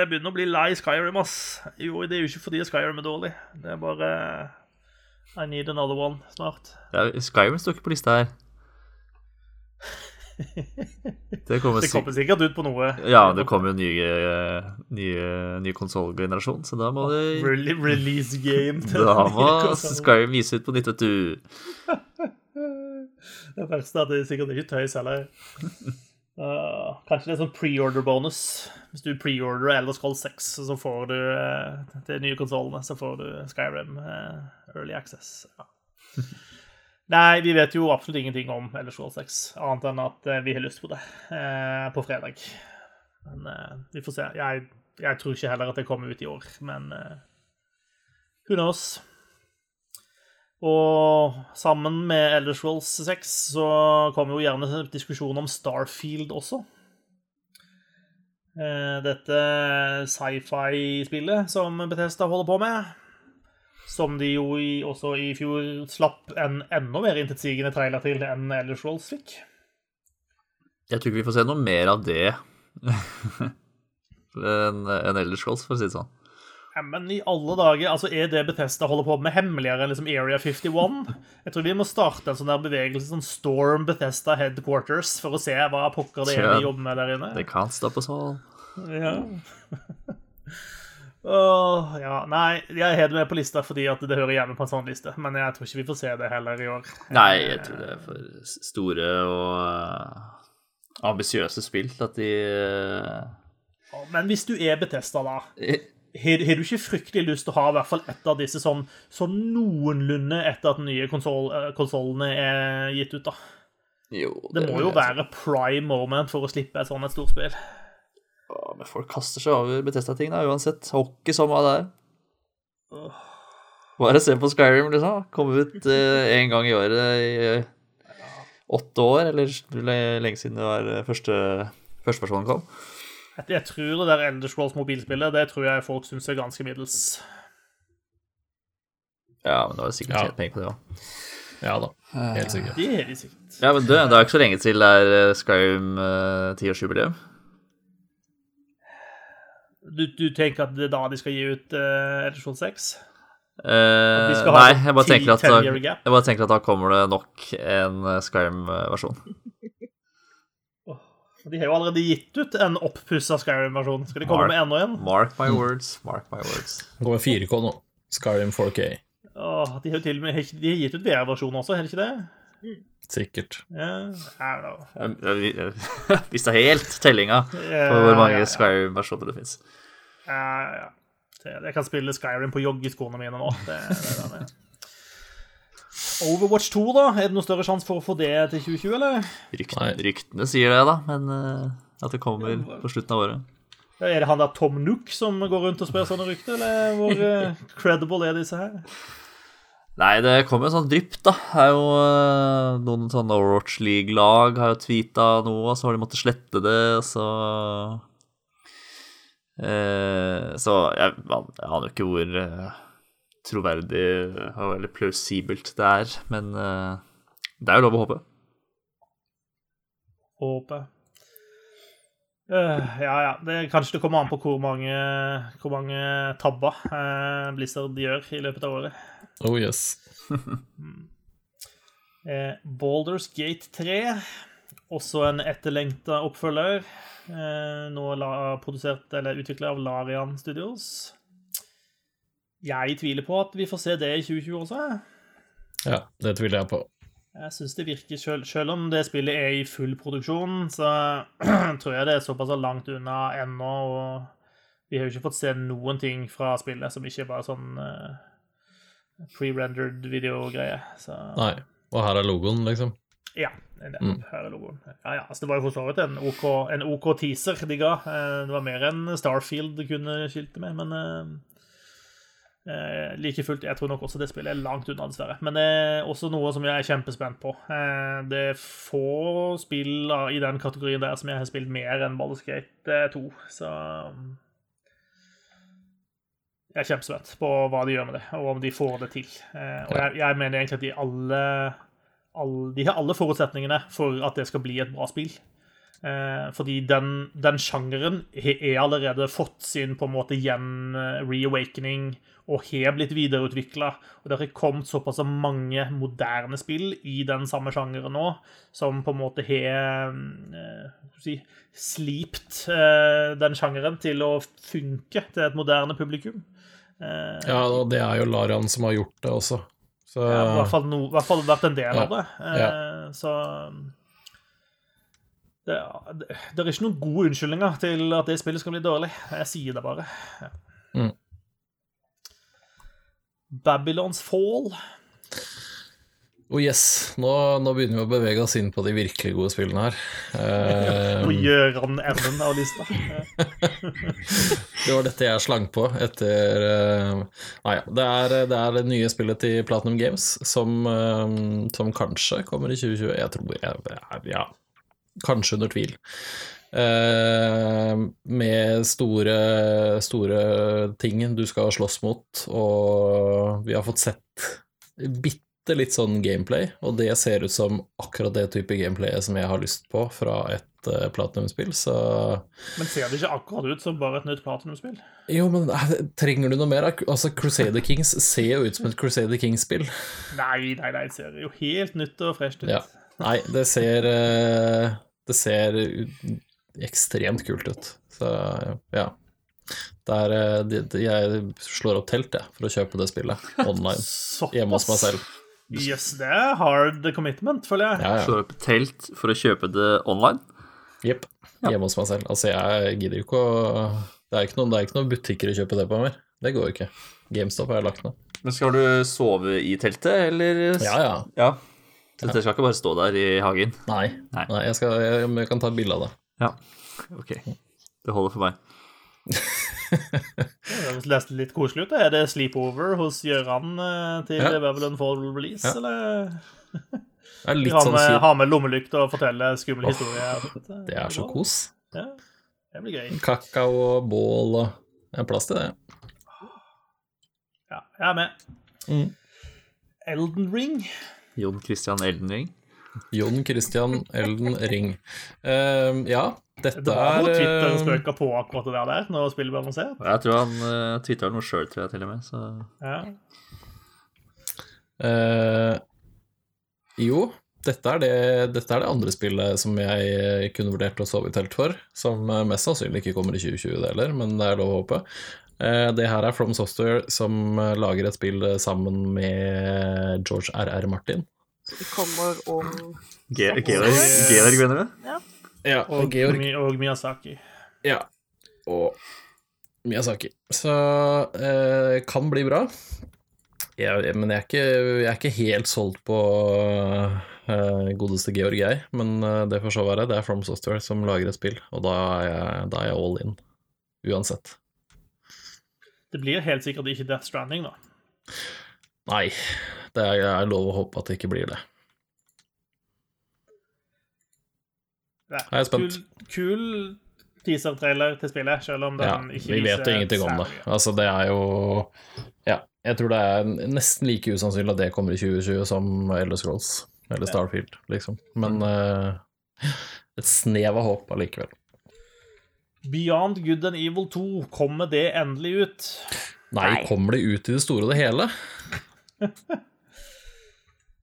Jeg begynner å bli lei Skyrim, ass. Jo, det er jo ikke fordi Skyrim er dårlig. Det er bare I need another one snart.
Ja, Skyrim står ikke på lista her.
Det kommer, det kommer, sikkert ut på noe.
Ja, det kommer jo nye, nye, ny konsollgenerasjon, så da må det
Release game.
da må Skyrim vise ut på nytt, vet du.
Det verste er at det er sikkert ikke tøys heller. Uh, kanskje det er sånn preorder-bonus. Hvis du preorderer Elder Scroll 6, så får du uh, til nye konsollene, så får du Skyrim uh, Early Access. Ja. Nei, vi vet jo absolutt ingenting om Elder Scrolls 6, annet enn at eh, vi har lyst på det eh, på fredag. Men eh, vi får se. Jeg, jeg, tror ikke heller at det kommer ut i år, men eh, who knows? Og sammen med Elder Scrolls 6 så kommer jo gjerne diskusjon om Starfield også. Eh, dette sci-fi-spillet som Bethesda holder på med. Som de jo i, også i fjor slapp en enda mer intetsigende trailer til enn Elder Scrolls fikk.
Jeg tror ikke vi får se noe mer av det enn en Elder Scrolls, for å si det sånn.
Ja, men i alle dager, altså Er det Bethesda holder på med hemmeligere enn liksom Area 51? Jeg tror vi må starte en sånn der bevegelse, sånn Storm Bethesda Headquarters, for å se hva pokker det er de jobber med der inne.
Det kan stoppe sånn.
Ja. Uh, ja, nei, jeg har det med på lista fordi at det hører hjemme på en sånn liste. Men jeg tror ikke vi får se det heller i år.
Nei, jeg tror det er for store og uh, ambisiøse spill at de.
Men hvis du er Betesta, da har, har, du ikke fryktelig lyst til å ha i hvert fall et av disse sånn, sånn noenlunde etter at den nye konsollene er gitt ut, da?
Jo,
det, det må jo være prime moment for å slippe et sånt et storspill.
Ja, men folk kaster seg over Betesta-ting, da, uansett. Hockey, samme det er. Bare se på Skyrim, liksom. Komme ut én eh, gang i året i eh, åtte år, eller lenge siden det var eh, første, førstepersonen kom.
Jeg tror det der Elders Scrolls mobilspillet, det tror jeg folk syns er ganske middels.
Ja, men det var sikkert tjent ja. penger på det òg.
Ja da, helt sikkert.
Det er helt sikkert.
Ja, men du, det er ikke så lenge til det er Skyrim tiårsjubileum. Uh,
du, du, tenker at det er da de skal gi ut uh, Edison 6?
Uh, nei, jeg bare, tenker at, da, jeg bare tenker at da kommer det nok en eh, Skyrim-versjon.
de har jo allerede gitt ut en oppussa Skyrim-versjon. Skal de komme
mark,
med enda en?
Mark my words. Mark my words.
Det går 4K nå. Skyrim 4K.
Oh, de har jo til og med de har gitt ut VR-versjon også, har de ikke det?
Sikkert.
Yeah,
Hvis det er helt tellinga på hvor mange Skyrim-versjoner det fins.
Ja, ja. Jeg kan spille Skyrim på joggeskoene mine nå. Det, det, det, Overwatch 2, da? Er det noen større sjanse for å få det til 2020, eller?
Ryktene, ryktene sier det, da. Men uh, at det kommer på slutten av året.
Ja, er det han der Tom Nook som går rundt og spør sånne rykter, eller hvor uh, credible er disse her?
Nei, det kommer jo sånn drypp, da. Det er jo uh, Noen sånne Overwatch League-lag har jo tweeta noe, og så har de måttet slette det, så Eh, så jeg, jeg aner jo ikke hvor eh, troverdig og veldig plausibelt det er, men eh, det er jo lov å håpe.
Håpe. Uh, ja, ja. Det, kanskje det kommer an på hvor mange, hvor mange tabber uh, Blizzard gjør i løpet av året.
Oh yes.
uh, Balders Gate 3, også en etterlengta oppfølger. Eh, nå produsert eller utvikla av Larian Studios. Jeg tviler på at vi får se det i 2020 også.
Ja, det tviler jeg på.
Jeg syns det virker, selv, selv om det spillet er i full produksjon, så tror jeg det er såpass langt unna ennå. Og vi har jo ikke fått se noen ting fra spillet som ikke er bare sånn uh, pre-rendered videogreie. Så
Nei. Og her er logoen, liksom?
Ja. Mm. Ja, ja, altså Det var jo for så vidt en OK, en OK teaser de ga. Det var mer enn Starfield kunne skilte med, men uh, Eh, like fullt, jeg tror nok også det spillet er langt unna, dessverre. Men det er også noe som jeg er kjempespent på. Eh, det er få spill i den kategorien der som jeg har spilt mer enn Ballskate 2, så mm, Jeg er kjempespent på hva de gjør med det, og om de får det til. Eh, og jeg, jeg mener egentlig at de alle, alle De har alle forutsetningene for at det skal bli et bra spill. Eh, fordi den, den sjangeren har allerede fått sin på en måte gjen-reawakening og har blitt videreutvikla. Og det har kommet såpass mange moderne spill i den samme sjangeren nå, som på en måte har eh, si, slipt eh, den sjangeren til å funke til et moderne publikum.
Eh, ja, og det er jo Larian som har gjort det også.
Så... Ja, i, hvert fall no, I hvert fall vært en del ja. av det. Eh, ja. Så det, det, det, er ikke noen gode unnskyldninger til at det spillet skal bli dårlig. Jeg sier det bare. Mm. Babylons Fall.
Oh yes, nå, nå, begynner vi å bevege oss inn på de virkelig gode spillene her.
Uh, gjøre den enden av lista.
det var dette jeg slang på etter uh, Nei, det er, det er, det nye spillet til Platinum Games som, uh, som kanskje kommer i 2020. Jeg tror jeg, Ja, kanskje under tvil. Uh, med store, store ting du skal slåss mot, og vi har fått sett bitte litt sånn gameplay, og det ser ut som akkurat det type gameplay som jeg har lyst på fra et uh, Platinum-spill, så
Men ser det ikke akkurat ut som bare et nytt Platinum-spill?
Jo, men uh, trenger du noe mer? Altså, Crusader Kings ser jo ut som et Crusader Kings-spill.
Nei, nei, nei, det ser jo helt nytt og fresht ut. Ja.
Nei, det ser uh, Det ser ekstremt kult ut. Så ja. Der, eh, jeg slår opp telt, jeg, for å kjøpe det spillet online. hjemme hos meg selv.
Jøss, yes, det er hard commitment, føler jeg.
Ja, ja. Slå opp telt for å kjøpe det online?
Jepp. Hjemme hos meg selv. Altså, jeg gidder jo ikke å det er, ikke noen, det er ikke noen butikker å kjøpe det på mer. Det går jo ikke. GameStop har jeg lagt ned.
Men skal du sove i teltet, eller?
Ja, ja.
ja. Så det skal ikke bare stå der i hagen?
Nei. Nei. Nei jeg, skal, jeg, jeg, kan ta et bilde av det.
Ja. OK. Det holder for meg.
jeg nesten litt koselig ut. Er det sleepover hos Gjøran eh, til ja. Babylon Fall Release, ja. eller? Det er litt ha, med, sånn... ha med lommelykt og fortelle skumle oh, historier.
Det er så kos.
Ja, det blir gøy.
Kakao og bål og Det er plass til det.
Ja, jeg er med. Mm. Elden Ring.
Jon Christian Elden Ring.
Jon Christian Elden Ring. Uh, ja, dette er Det
var noe Twitter spøka på akkurat det der når spillet ble annonsert.
Jeg tror han uh, eh, tvitra noe sjøl, tror jeg til og med. Så. Ja.
Uh, jo, dette er, det, dette er, det, andre spillet som jeg kunne vurdert å sove i telt for. Som mest sannsynlig ikke kommer i 2020, det heller, men det er lov å håpe. Uh, det her er From Software som lager et spill sammen med George R.R. Martin.
Så det kommer om
Georg, mener du?
Ja. ja og, Georg. og Miyazaki.
Ja. Og Miyazaki. Så eh, kan bli bra. Jeg, men jeg er, ikke, jeg er, ikke, helt solgt på uh, godeste Georg, jeg. Men uh, det får så være. Det er From Software som lager et spill, og da er jeg, da er jeg all in. Uansett.
Det blir helt sikkert ikke Death Stranding, da.
Nei, det er lov å håpe at det ikke blir det.
Jeg er spent. Kul, kul teaser-trailer til spillet, selv om den ja, ikke
Vi vet jo ingenting om det. Altså, det er jo Ja, jeg tror det er nesten like usannsynlig at det kommer i 2020 som Elder Scrolls eller Starfield, liksom. Men uh, et snev av håp allikevel.
Beyond Good and Evil 2, kommer det endelig ut?
Nei, kommer det ut i det store og det hele?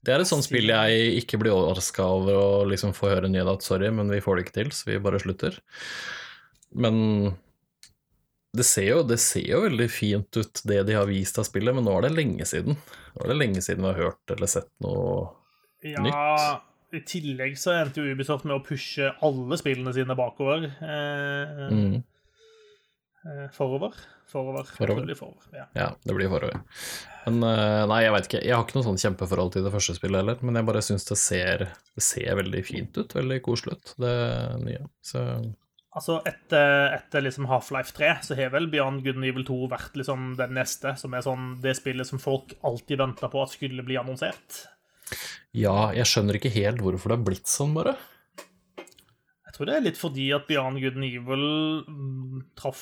Det er et sånt spill jeg ikke blir overraska over å liksom få høre nyhet at sorry, men vi får det ikke til, så vi bare slutter. Men det ser, jo, det ser jo veldig fint ut, det de har vist av spillet, men nå er det lenge siden. Nå er det lenge siden vi har hørt eller sett noe
Ja,
nytt.
i tillegg så endte jo Ubisoft med å pushe alle spillene sine bakover. Eh,
Mm.
Eh, forover. Forover.
Forover.
Forover. Ja.
Ja, det blir forover. Men eh, nei, jeg veit ikke. Jeg har ikke noe sånn kjempeforhold til det første spillet heller, men jeg bare syns det ser, det ser veldig fint ut, veldig koselig ut, det nye. Så
Altså, etter, etter liksom Half-Life 3 så har vel Beyond Good and Evil 2 vært liksom den neste, som er sånn det spillet som folk alltid venta på at skulle bli annonsert.
ja, jeg skjønner ikke helt hvorfor det har blitt sånn, bare.
Jeg tror det er litt fordi at Beyond Good and Evil mm, traff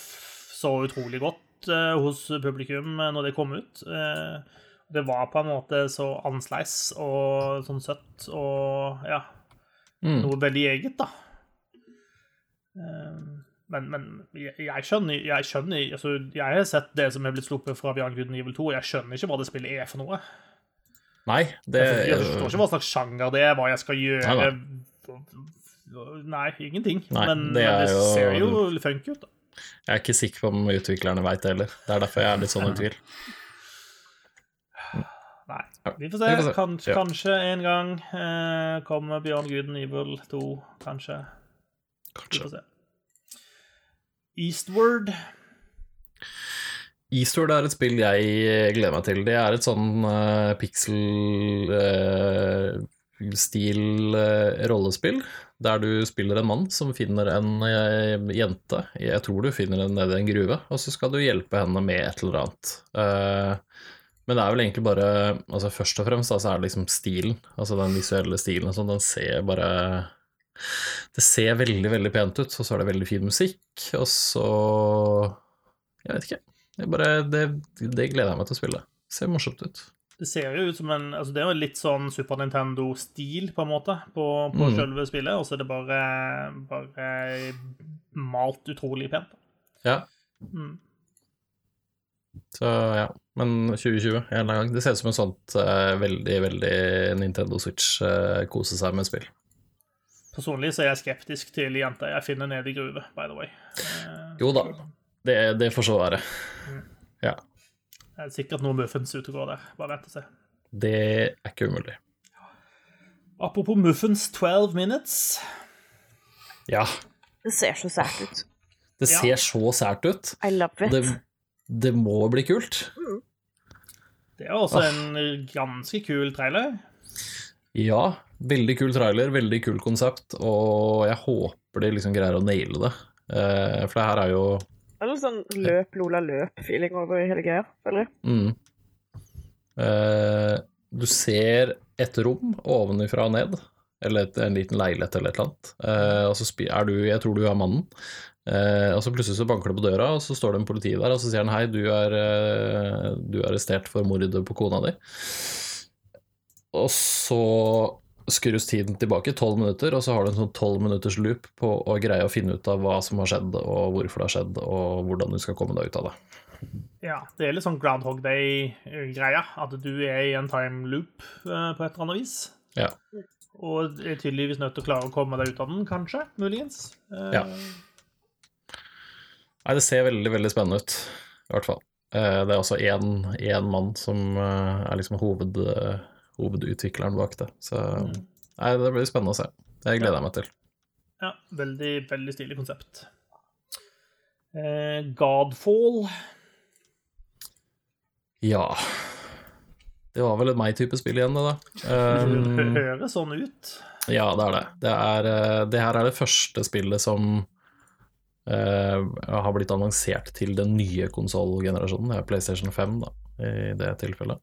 så utrolig godt eh, hos publikum eh, når det kom ut. Eh, det var på en måte så annerledes og sånn søtt og ja,
Mm.
noe veldig eget, da. Eh, men, men jeg, jeg skjønner, jeg skjønner altså, Jeg har sett det som er blitt sluppet fra Beyond Good and Evil 2, og jeg skjønner ikke hva det spillet er for noe.
Nei, det
Jeg forstår ikke hva slags sjanger det er, hva jeg skal gjøre. Nei, ingenting.
Nei,
men,
det
det
jo-
ser jo funky ut, da.
Jeg er ikke sikker på om utviklerne veit det heller. Det er derfor jeg er litt sånn i tvil.
Nei, vi får se.
vi får se.
Kanskje,
Ja.
kanskje en gang eh, kommer Good and Evil 2. Kanskje. Vi får se. Eastward.
Eastward er et spill jeg gleder meg til. Det er et sånn uh, pixel-stil-rollespill, der du spiller en mann som finner en eh, jente, jeg tror du finner henne nede i en gruve, og så skal du hjelpe henne med et eller annet. Eh, men det er vel egentlig bare altså Først og fremst da, så er det liksom stilen, altså den visuelle stilen sånn, den ser bare Det ser veldig, veldig pent ut, og så er det veldig fin musikk, og så Jeg vet ikke. Det, bare, det, det gleder jeg meg til å spille. Ser morsomt ut.
Det ser jo ut som en altså Det er jo litt sånn Super Nintendo-stil, på en måte, på, på
Mm.
selve spillet. Og så er det bare, bare malt utrolig pent.
Ja.
Mm.
Så ja. Men 2020, en eller annen gang. Det ser ut som en sånt uh, veldig, veldig Nintendo Switch eh, kose seg med spill.
Personlig så er jeg skeptisk til jenter jeg finner nede i gruve, by the way. Uh,
Jo da. Det, det får så være. Ja.
Det er sikkert noe muffins ute og går der. Bare vent og se.
Det er ikke umulig.
Apropos muffins 12 minutes.
Ja.
Det ser så sært ut.
Det
Ja.
ser så sært ut.
I love it.
Det, det må bli kult.
Det er også en ganske kul trailer.
Ja, veldig kul trailer, veldig kul konsept, og jeg håper de liksom greier å naile det. Eh, for det her er jo
Det er litt sånn løp, Lola, løp-feeling over hele greia, føler jeg.
mm. eh, Du ser et rom ovenifra og ned, eller et, en liten leilighet eller et eller annet, eh, og så er du Jeg tror du er mannen. Eh, og så plutselig så banker det på døra, og så står det en politi der, og så sier han hei, du er, eh, du er arrestert for mordet på kona di. Og så skrus tiden tilbake tolv minutter, og så har du en sånn tolv minutters loop på å greie å finne ut av hva som har skjedd, og hvorfor det har skjedd, og hvordan du skal komme deg ut av det.
Ja, Det er litt sånn Groundhog Day-greia. At du er i en time loop eh, på et eller annet vis.
Ja.
Og er tydeligvis nødt til å klare å komme deg ut av den, kanskje. Muligens. Eh,
Ja. Nei, det ser veldig, veldig spennende ut, i hvert fall. Eh, Det er også én, mann som er liksom hoved, hovedutvikleren bak det. Så nei, det blir spennende å se. Det gleder jeg meg til.
ja veldig, veldig stilig konsept. Eh, Godfall.
Ja Det var vel et meg-type spill igjen, det, da. Um,
Høres sånn ut.
Ja, det er det. Det, er, eh, det her er det første spillet som Uh, har blitt annonsert til den nye konsollgenerasjonen. Det er PlayStation 5, da, i det tilfellet.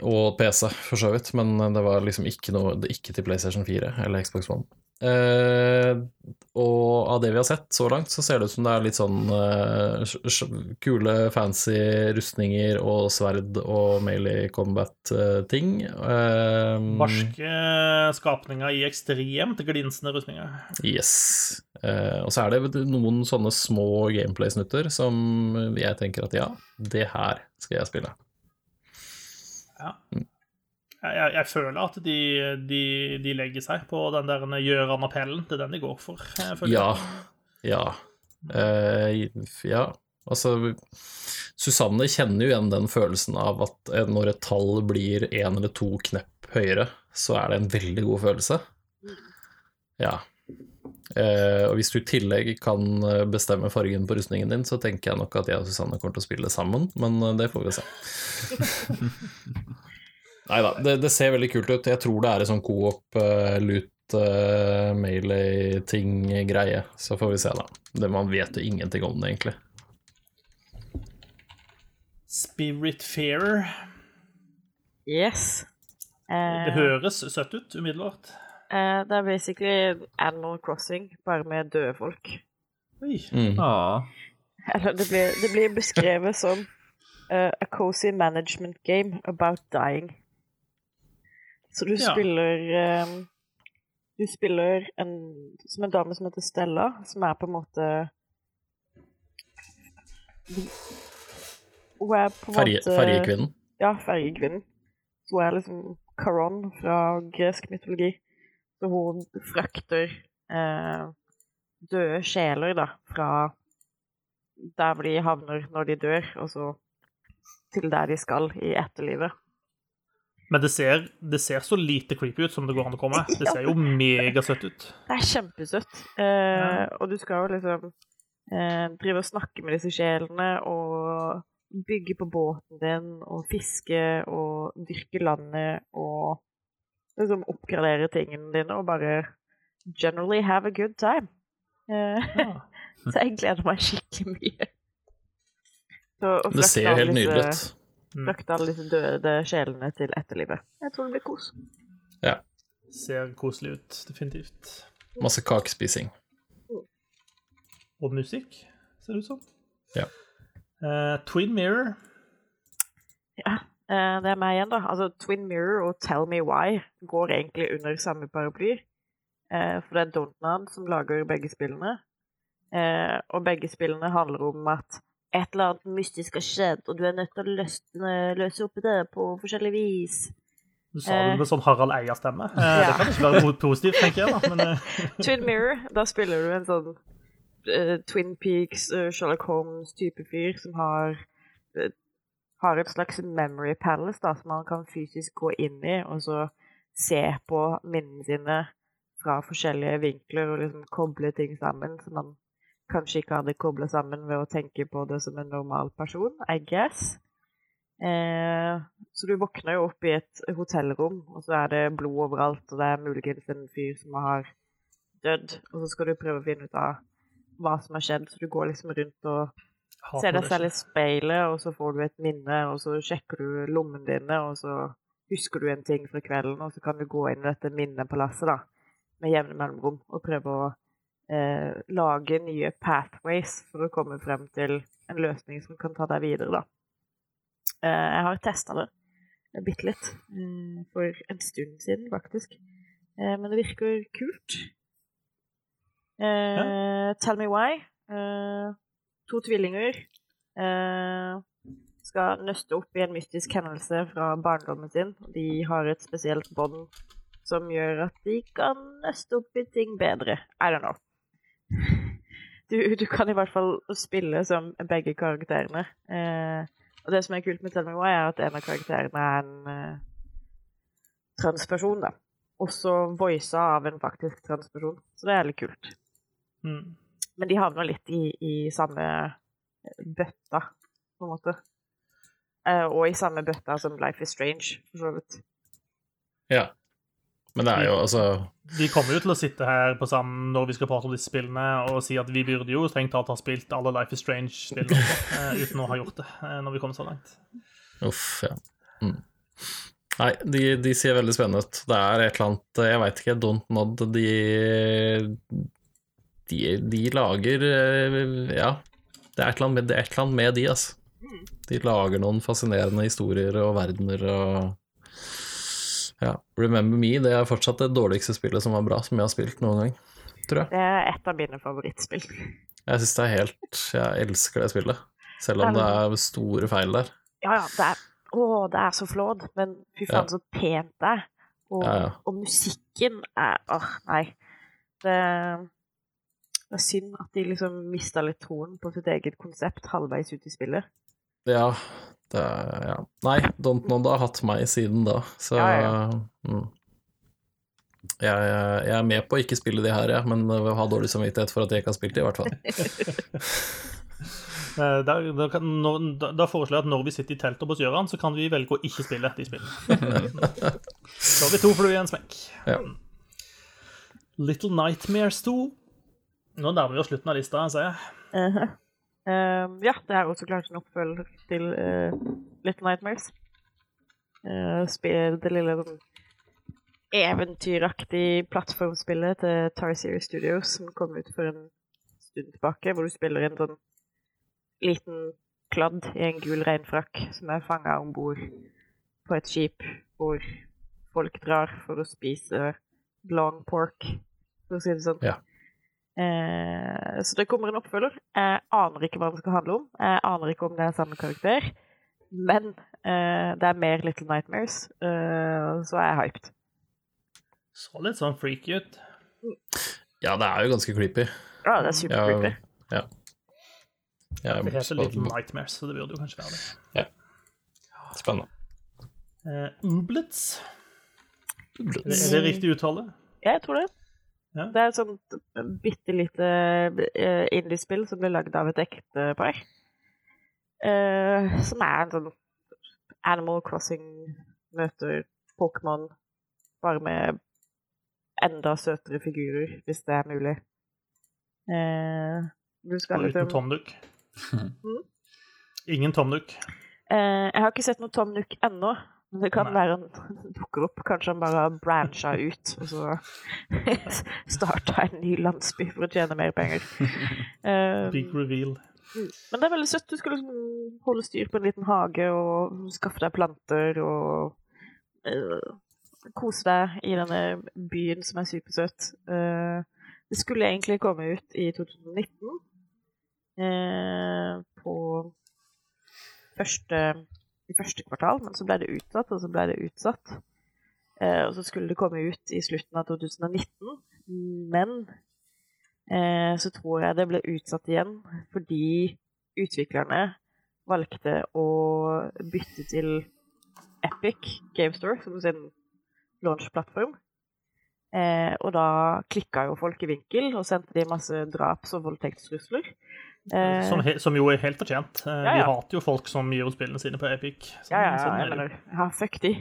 Og PC, for så vidt, men det var liksom ikke noe Ikke til PlayStation 4 eller Xbox One. Eh, og av det vi har sett så langt, så ser det ut som det er litt sånn eh, kule, fancy rustninger og sverd og melee combat-ting. Eh,
Barske skapninger i ekstremt glinsende rustninger.
Yes. Eh, og så er det noen sånne små gameplay-snutter som jeg tenker at ja, det her skal jeg spille.
Ja. Jeg, jeg, jeg føler at de, de, de legger seg på den der Gjøran-appellen. Det er den de går for. jeg føler.
Ja. Ja. Uh, ja. Altså Susanne kjenner jo igjen den følelsen av at eh, når et tall blir én eller to knepp høyere, så er det en veldig god følelse. Ja. Uh, og hvis du i tillegg kan eh, bestemme fargen på rustningen din, så tenker jeg nok at jeg og Susanne kommer til å spille sammen, men eh, det får vi se. Nei da, det, det, ser veldig kult ut. Jeg tror det er en sånn coop, uh, loot, uh, melee-ting-greie. Så får vi se, da. Det, man vet jo ingenting om det, egentlig.
Spirit Fairer.
Yes.
Uh, det høres søtt ut umiddelbart.
Uh, det er basically Animal Crossing, bare med døde folk.
Oi.
Mm.
Ah.
Eller det blir, det blir beskrevet som uh, a cozy management game about dying. Så du
Ja.
spiller um, Du spiller en, som en dame som heter Stella, som er på en måte Hun er på en
Ferje,
måte
ferjekvinnen.
Ja, ferjekvinnen. Så hun er liksom Karon fra gresk mytologi. Så hun frakter eh, døde sjeler da, fra der hvor de havner når de dør, og så til der de skal i etterlivet.
Men det ser, det ser så lite creepy ut som det går an å komme. Det ser jo megasøtt ut.
Det er kjempesøtt. Eh, Og du skal jo liksom eh, drive og snakke med disse sjelene og bygge på båten din og fiske og dyrke landet og liksom oppgradere tingene dine og bare generally have a good time. Eh,
Ja.
så jeg gleder meg skikkelig mye. Så
Det ser
jo
helt nydelig ut.
Frakte alle disse døde sjelene til etterlivet. Jeg tror det blir kos.
Ser koselig ut, definitivt.
Masse kakespising.
Og musikk, ser det ut som.
Ja.
Uh, Twin Mirror.
Ja, uh, det er meg igjen, da. Altså, Twin Mirror og Tell Me Why går egentlig under samme paraply. Uh, for det er Dontnod som lager begge spillene. Eh, og begge spillene handler om at et eller annet mystisk har skjedd, og du er nødt til å løsne, løse opp i det på forskjellig vis.
Du sa det med sånn Harald Eia-stemme. Eh,
Ja.
Det kan ikke være positivt, tenker jeg. da. Men eh,
Twin Mirror, da spiller du en sånn uh, Twin Peaks, uh, Sherlock Holmes-type fyr som har uh, har et slags memory palace da, som man kan fysisk gå inn i, og så se på minnene sine fra forskjellige vinkler og liksom koble ting sammen som man kanskje ikke hadde kobla sammen ved å tenke på det som en normal person, I guess. Eh, så du våkner jo opp i et hotellrom, og så er det blod overalt, og det er muligens en fyr som har dødd, og så skal du prøve å finne ut av hva som har skjedd, så du går liksom rundt og ser deg selv i speilet, og så får du et minne, og så sjekker du lommene dine, og så husker du en ting fra kvelden, og så kan du gå inn i dette minnepalasset da, med jevne mellomrom, og prøve å eh, lage nye pathways for å komme frem til en løsning som kan ta deg videre, da. Eh, jeg har testa det bitte litt eh, for en stund siden, faktisk. Eh, men det virker kult. Eh, Tell me why. Eh, to tvillinger eh, skal nøste opp i en mystisk hendelse fra barndommen sin. De har et spesielt bånd som gjør at de kan nøste opp i ting bedre. I don't know. Du, du kan i hvert fall spille som begge karakterene. Eh, og det som er kult med Tell Me Why, er at en av karakterene er en eh, transperson, da. Også voisa av en faktisk transperson. Så det er litt kult.
Mm.
Men de havner litt i, i samme bøtta, på en måte. Eh, og i samme bøtta som Life is Strange, for så vidt.
Ja. Men det er jo altså
Vi kommer jo til å sitte her på sammen når vi skal prate om disse spillene, og si at vi burde jo strengt tatt ha spilt alle Life is Strange-spillene eh, uten å ha gjort det, uh, når vi kommer så langt.
Uff, ja. Mm. Nei, de, de ser veldig spennende ut. Det er et eller annet Jeg veit ikke, Don't Nod de, de De lager eh, Ja. Det er med, det er et eller annet med de, altså. De lager noen fascinerende historier og verdener og Ja. Remember Me det er fortsatt det dårligste spillet som var bra, som jeg har spilt noen gang, tror jeg.
Det er et av mine favorittspill.
Jeg syns det er helt Jeg elsker det spillet, selv om det er store feil der.
Ja, ja, det er Å, det er så flåd, men fy faen, så pent det er. Og,
Ja, ja.
og musikken er Åh, nei. Det, det er synd at de liksom mista litt troen på sitt eget konsept halvveis ut i spillet.
Ja, det Ja. Nei, Don't Nonda har hatt meg siden da, så
Ja, ja.
mm. Jeg, jeg, er med på å ikke spille de her, ja, men har dårlig samvittighet for at jeg ikke har spilt de, i hvert fall.
Da, da, kan, når, da, da, foreslår jeg at når vi sitter i teltet hos Gjøran, så kan vi velge å ikke spille de spillene. Så har vi to fluer i en smekk.
Ja.
Little Nightmares 2. Nå nærmer vi oss slutten av lista, ser jeg.
Uh -huh. Uh, ja, det er også klart en oppfølger til uh, Little Nightmares. Uh, det lille sånn eventyraktige plattformspillet til Tarsier Studios som kom ut for en stund tilbake, hvor du spiller en sånn liten kladd i en gul regnfrakk som er fanga om bord på et skip hvor folk drar for å spise long pork, for å si det sånn.
Ja.
Eh, så det kommer en oppfølger. Jeg aner ikke hva den skal handle om. Jeg aner ikke om det er samme karakter. Men eh, det er mer Little Nightmares, eh, så er jeg hyped.
Så litt sånn freaky ut.
Ja, det er jo ganske creepy.
Ja, det er super creepy.
Ja. ja.
det heter Little Nightmares, så det burde jo kanskje være det.
Ja. Spennende.
Uh, Ublets. Er det riktig uttale?
Ja, jeg tror det.
Ja.
Det er et sånt bitte lite uh, indiespill som ble lagd av et ektepar. Uh, som er en sånn Animal Crossing møter Pokémon, bare med enda søtere figurer, hvis det er mulig. Uh,
du skal Og uten Tom Nook? Mm? Ingen Tom Uh,
jeg har ikke sett noe Tom Nook ennå. Det kan Nei. være han dukker opp. Kanskje han bare har brancha ut og så starta en ny landsby for å tjene mer penger.
Um, Big reveal.
Men det er veldig søtt. Du skal liksom holde styr på en liten hage og skaffe deg planter og uh, kose deg i denne byen som er supersøt. Uh, det skulle egentlig komme ut i 2019. Uh, på første i første kvartal, men så ble det utsatt, og så ble det utsatt. Eh, og så skulle det komme ut i slutten av 2019, men eh, så tror jeg det ble utsatt igjen fordi utviklerne valgte å bytte til Epic GameStore som sin launch-plattform. Eh, og da klikka jo folk i vinkel og sendte de masse draps- og voldtektstrusler.
Eh, som, som, jo er helt fortjent. Eh, ja, ja. Vi hater jo folk som gir ut spillene sine på Epic.
Sånn, ja, ja, sånn jeg mener ja, fuck de.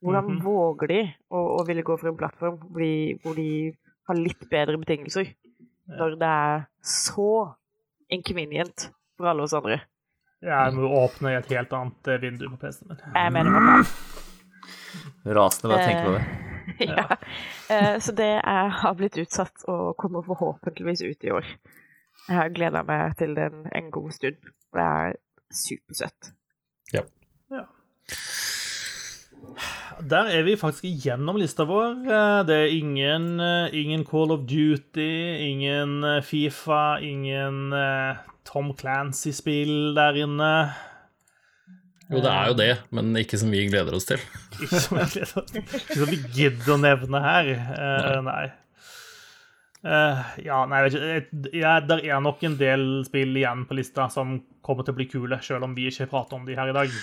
Hvordan mm -hmm. våger de å, å, ville gå for en plattform hvor de, hvor de har litt bedre betingelser, når det er så inconvenient for alle oss andre?
Jeg må åpne et helt annet eh, vindu på PC-en min.
Jeg mener hva
Rasende bare å tenke på det.
ja. Så det er, har blitt utsatt og kommer forhåpentligvis ut i år. Jeg har gleda meg til den en god stund. Det er supersøtt.
Ja.
ja. Der er vi faktisk igjennom lista vår. Eh, det er ingen, eh, ingen Call of Duty, ingen eh, Fifa, ingen Tom Clancy-spill der inne.
Jo, det er jo det, men ikke som vi gleder oss til.
ikke som, vi gidder å nevne her. nei. nei. Uh, ja, nei, jeg vet ikke. Ja, der er nok en del spill igjen på lista som kommer til å bli kule, selv om vi ikke prater om de her i dag.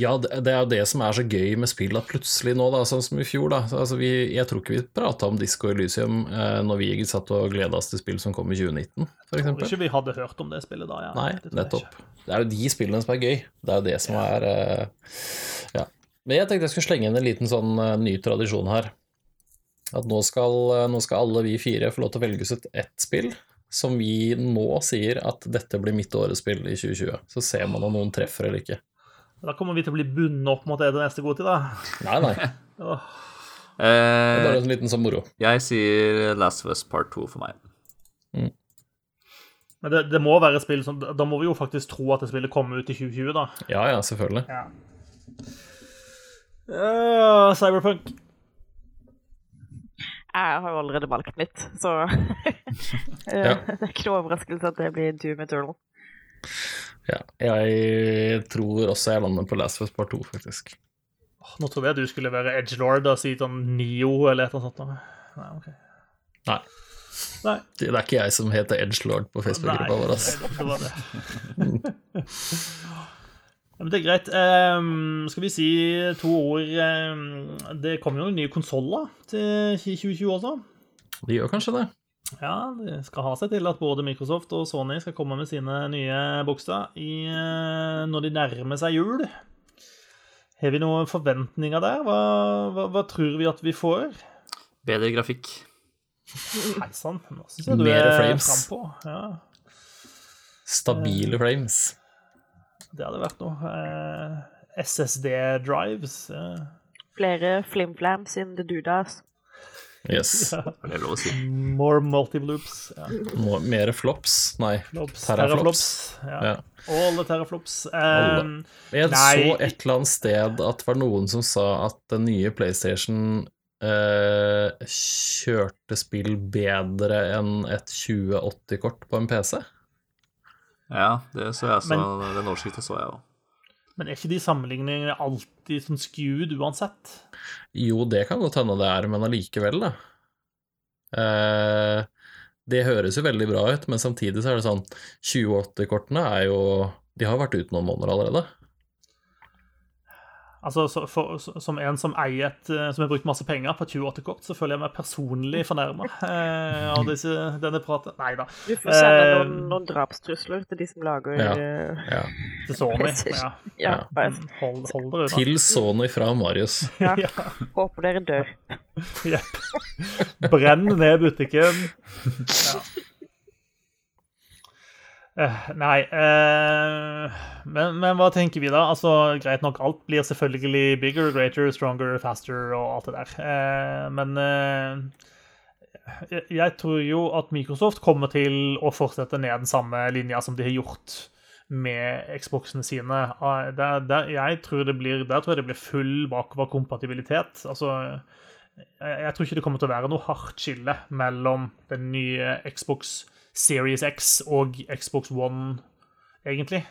Ja, det er jo det som er så gøy med spill, at plutselig nå, da, sånn som i fjor da, altså vi, Jeg tror ikke vi prata om Disco Elysium eh, når vi satt og gleda oss til spill som kom i 2019, f.eks.
Tror ikke vi hadde hørt om det spillet da. Ja.
Nei, det nettopp. Det er jo de spillene som er gøy. Det er jo det som er eh, Ja. Men jeg tenkte jeg skulle slenge inn en liten sånn uh, ny tradisjon her. At nå skal, nå skal, alle vi fire få lov til å velge ut ett spill som vi nå sier at dette blir mitt årets spill i 2020. Så ser man om noen treffer eller ikke.
Da kommer vi til å bli bundet opp mot det neste god tid, da.
Nei, nei. oh. Det er bare en liten sånn moro.
Jeg sier Last of Us Part 2 for meg.
Mm. Men det, det, må være et spill som Da må vi jo faktisk tro at det spillet kommer ut i 2020, da.
Ja, ja, selvfølgelig.
Ja. Uh, Cyberpunk.
Jeg har jo allerede valgt mitt, så ja. det er ikke noe overraskelse at det blir Doom Eternal.
Ja, jeg tror også jeg lander på Last of Us Part 2, faktisk.
Nå trodde jeg du skulle være Edge Lord og si sånn Nio eller et eller annet sånt. Nei, okay.
Nei.
Nei.
Det er ikke jeg som heter Edge Lord på Facebook-gruppa vår. Altså.
Det var det. Ja, men det er greit. Um, skal vi si to ord um, Det kommer jo noen nye konsoller til 2020 også.
De gjør kanskje det.
Ja, det skal ha seg til at både Microsoft og Sony skal komme med sine nye bokser i, uh, når de nærmer seg jul. Har vi noen forventninger der? Hva, hva, hva tror vi at vi får?
Bedre grafikk.
Hei sann, nå syns jeg du
Mere
er
frames.
frampå. Ja,
Stabile frames.
Det hadde vært noe. Eh, SSD-drives. eh,
Flere flimflams in the dudas.
Yes.
ja.
Er lov å si?
More multibloops. Ja.
mer mere flops. Nei.
Flops,
terraflops.
Ja.
Ja.
All the teraflops. Um,
Jeg
Nei.
så et eller annet sted at det var noen som sa at den nye PlayStation eh, kjørte spill bedre enn et 2080-kort på en PC.
Ja, det så jeg. Så
Men-
den overskriften så jeg òg.
men er ikke de sammenligningene alltid sånn skewed uansett?
Jo, det kan godt hende det er, men allikevel, da. Eh, det høres jo veldig bra ut, men samtidig så er det sånn 2080-kortene er jo De har vært ute noen måneder allerede.
Altså, så, for, så, Som en som eier et eh, Som har brukt masse penger på 28-kort, så føler jeg meg personlig fornærma eh, av disse, denne praten. Nei da.
Du får sende
Eh,
noen, noen drapstrusler til de som lager
Ja.
eh,
Ja.
Til Sony. Ja.
ja,
Ja.
Hold, hold dere unna.
Til Sony fra Marius.
Ja.
Ja,
Håper dere dør.
jepp. Brenn ned butikken. Ja. Eh, nei eh, men, men hva tenker vi da? Altså, Greit nok, alt blir selvfølgelig bigger, greater, stronger, faster og alt det der. Eh, men jeg, tror jo at Microsoft kommer til å fortsette ned den samme linja som de har gjort med Xboxene sine. Der, der, jeg tror det blir, der tror jeg det blir full bakoverkompatibilitet. Altså, jeg, jeg tror ikke det kommer til å være noe hardt skille mellom den nye Xbox Series X og Xbox One, egentlig.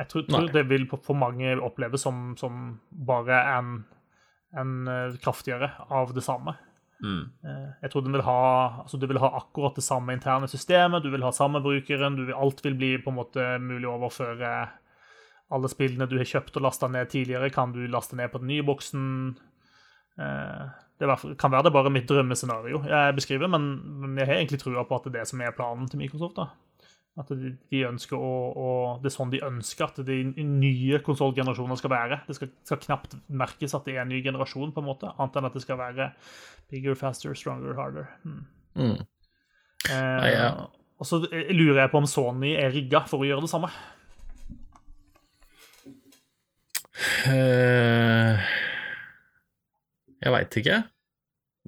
Jeg tror, tror det vil for mange oppleves som, som bare en, en eh, kraftigere av det samme.
Mm.
Eh, Jeg tror du vil, ha, altså du vil ha akkurat det samme interne systemet, du vil ha samme brukeren, du vil, alt vil bli på en måte mulig å overføre. Alle spillene du har kjøpt og lasta ned tidligere, kan du laste ned på den nye boksen. Eh, Det kan være det bare mitt drømmescenario jeg beskriver, men, men jeg har egentlig trua på at det er det som er planen til Microsoft. da. At de, de ønsker å, å Det er sånn de ønsker at de nye konsollgenerasjoner skal være. Det skal, skal knapt merkes at det er en ny generasjon, på en måte, annet enn at det skal være bigger, faster, stronger, harder. Mm.
Mm.
Eh,
Nei, ja.
Og så eh, lurer jeg på om Sony er rigga for å gjøre det samme.
Eh, jeg veit ikke.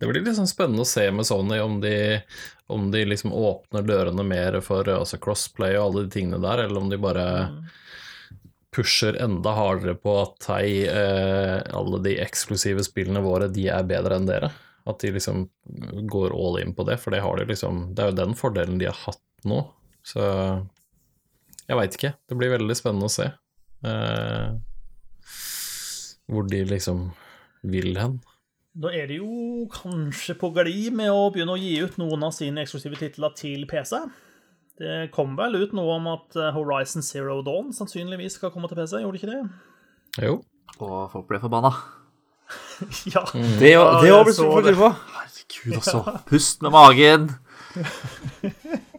Det blir sånn spennende å se med Sony om de, om de liksom åpner dørene mer for altså crossplay og alle de tingene der, eller om de bare pusher enda hardere på at hei, eh, alle de eksklusive spillene våre, de er bedre enn dere. At de liksom går all in på det, for det de liksom Det er jo den fordelen de har hatt nå. Så jeg veit ikke. Det blir veldig spennende å se. Eh, hvor de liksom vil hen.
Da er de jo kanskje på glid med å begynne å gi ut noen av sine eksklusive titler til PC. Det kom vel ut noe om at eh, Horizon Zero Dawn sannsynligvis skal komme til PC, gjorde det ikke det?
Jo.
Og folk ble forbanna.
ja.
Det
Ja,
òg
så
folk på. Herregud, altså. Pust med magen.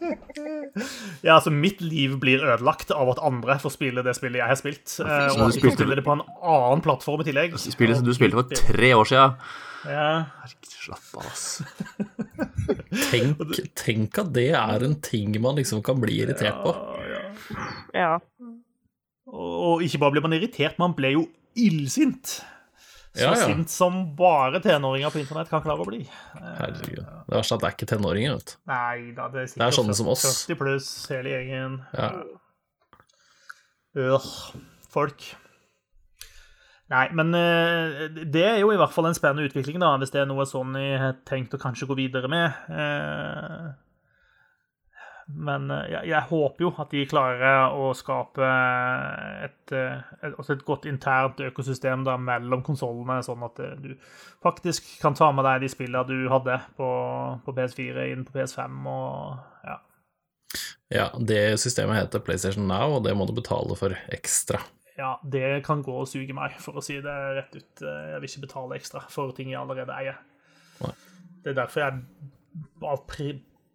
ja, altså mitt liv blir ødelagt av at andre får spille det spillet jeg har spilt. eh, Og
du
at de får
spilte-
spille det på en annen plattform i tillegg.
Spillet som du spilte for tre år siden.
Ja.
Herregud, slapp av, ass.
Tenk, tenk at det er en ting man liksom kan bli irritert på.
Ja.
Og ikke bare blir man irritert, man ble jo illsint. Så
Ja, ja.
sint som bare tenåringer på internett kan klare å bli.
Herregud. Det verste er at det er ikke tenåringer, vet du.
Nei da, det er
Det er sånne som oss.
40 pluss, hele gjengen.
Ja.
Øh, folk. Nei, men eh, det er jo i hvert fall en spennende utvikling, da, hvis det er noe Sony har tenkt å kanskje gå videre med. Eh, Men eh, jeg, jeg håper jo at de klarer å skape et, eh, et, et godt internt økosystem da, mellom konsollene, sånn at eh, du faktisk kan ta med deg de spillene du hadde på, på PS4 inn på PS5 og ja.
ja, det systemet heter PlayStation Now, og det må du betale for ekstra.
Ja, det kan gå og suge meg, for å si det rett ut. Jeg vil ikke betale ekstra for ting jeg allerede eier.
Nei.
Det er derfor jeg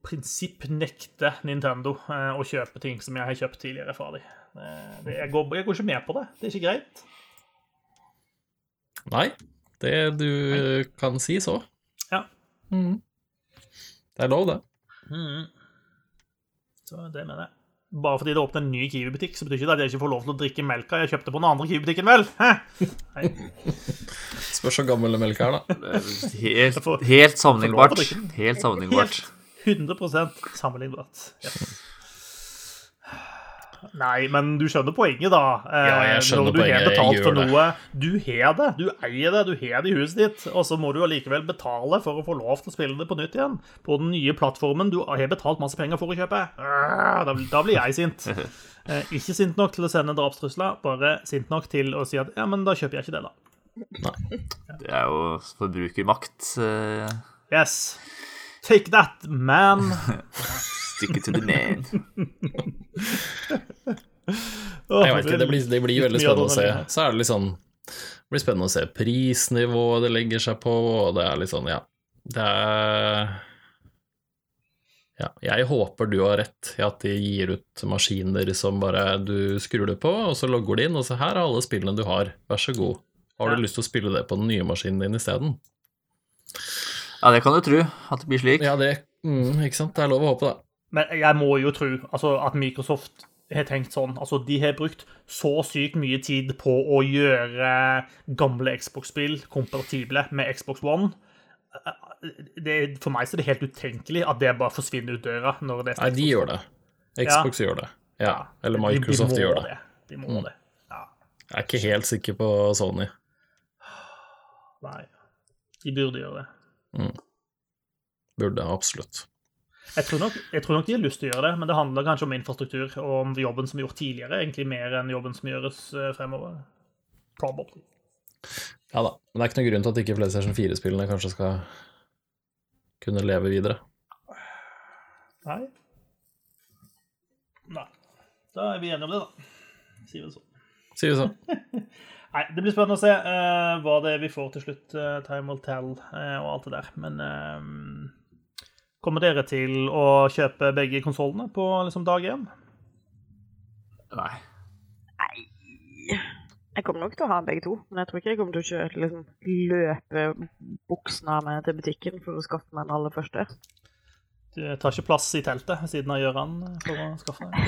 prinsipp nekter Nintendo eh, å kjøpe ting som jeg har kjøpt tidligere fra dem. Det, jeg, går, jeg går ikke med på det. Det er ikke greit.
Nei, det du kan si så.
Ja.
Mm. Det er lov, det.
Mm. Så det mener jeg. Bare fordi det åpner en ny Kiwi-butikk, så betyr ikke det at jeg ikke får lov til å drikke melka jeg kjøpte på den andre Kiwi-butikken, vel? Nei.
Spørs hvor gammel melka er, da.
Helt, helt sammenlignbart. Helt sammenlignbart.
100% sammenlignbart. Yes. Nei, men du skjønner poenget, da. Eh,
Ja, jeg skjønner
Når du
poenget,
har betalt for noe Du har det, du eier det, du har det i huset ditt, og så må du allikevel betale for å få lov til å spille det på nytt igjen. På den nye plattformen du har betalt masse penger for å kjøpe. Ah, Da, da blir jeg sint. Eh, ikke sint nok til å sende drapstrusler, bare sint nok til å si at ja, men da kjøper jeg ikke det, da.
Det er jo forbrukermakt. eh,
Yes. Take that, man.
Stick it to the man.
Jeg vet ikke, det blir, det blir veldig spennende å se. Så er det litt sånn Det blir spennende å se prisnivået det legger seg på, og det er litt sånn, ja. Det er Ja, jeg håper du har rett i at de gir ut maskiner som bare du skrur det på, og så logger de inn, og så her er alle spillene du har, vær så god. Har
Ja.
du lyst til å spille det på den nye maskinen din isteden?
Ja, det kan du tro, at det blir slik.
Ja, det mm, Ikke sant? Det er lov å håpe, det.
Men jeg må jo tro altså, at Microsoft har tenkt sånn. Altså, de har brukt så sykt mye tid på å gjøre gamle Xbox-spill kompatible med Xbox One. Det, for meg så er det helt utenkelig at det bare forsvinner ut døra. når det er
Nei, de gjør det. Xbox gjør det. Ja. Eller
De- de
Microsoft
det.
gjør det.
De må
Mm.
det. Ja.
Jeg er ikke helt sikker på Sony.
Nei. De burde gjøre det.
Burde absolutt.
Jeg tror, nok, jeg tror nok de har lyst til å gjøre det, men det handler kanskje om infrastruktur og om jobben som er gjort tidligere, egentlig mer enn jobben som gjøres eh, fremover. Probably.
Ja da. Men det er ikke noen grunn til at ikke PlayStation 4-spillene kanskje skal kunne leve videre.
Nei. Nei. Da er vi enige om det, da. Sier vi det sånn.
Sier vi så.
Nei, det blir spennende å se uh, hva det er vi får til slutt. Uh, time will tell uh, og alt det der. Men kommer dere til å kjøpe begge konsollene på liksom, dag én?
Nei.
Jeg kommer nok til å ha begge to, men jeg tror ikke jeg kommer til å kjøre, liksom, løpe buksene av meg til butikken for å skaffe meg den aller første.
Du tar ikke plass i teltet ved siden av Gøran for å skaffe deg?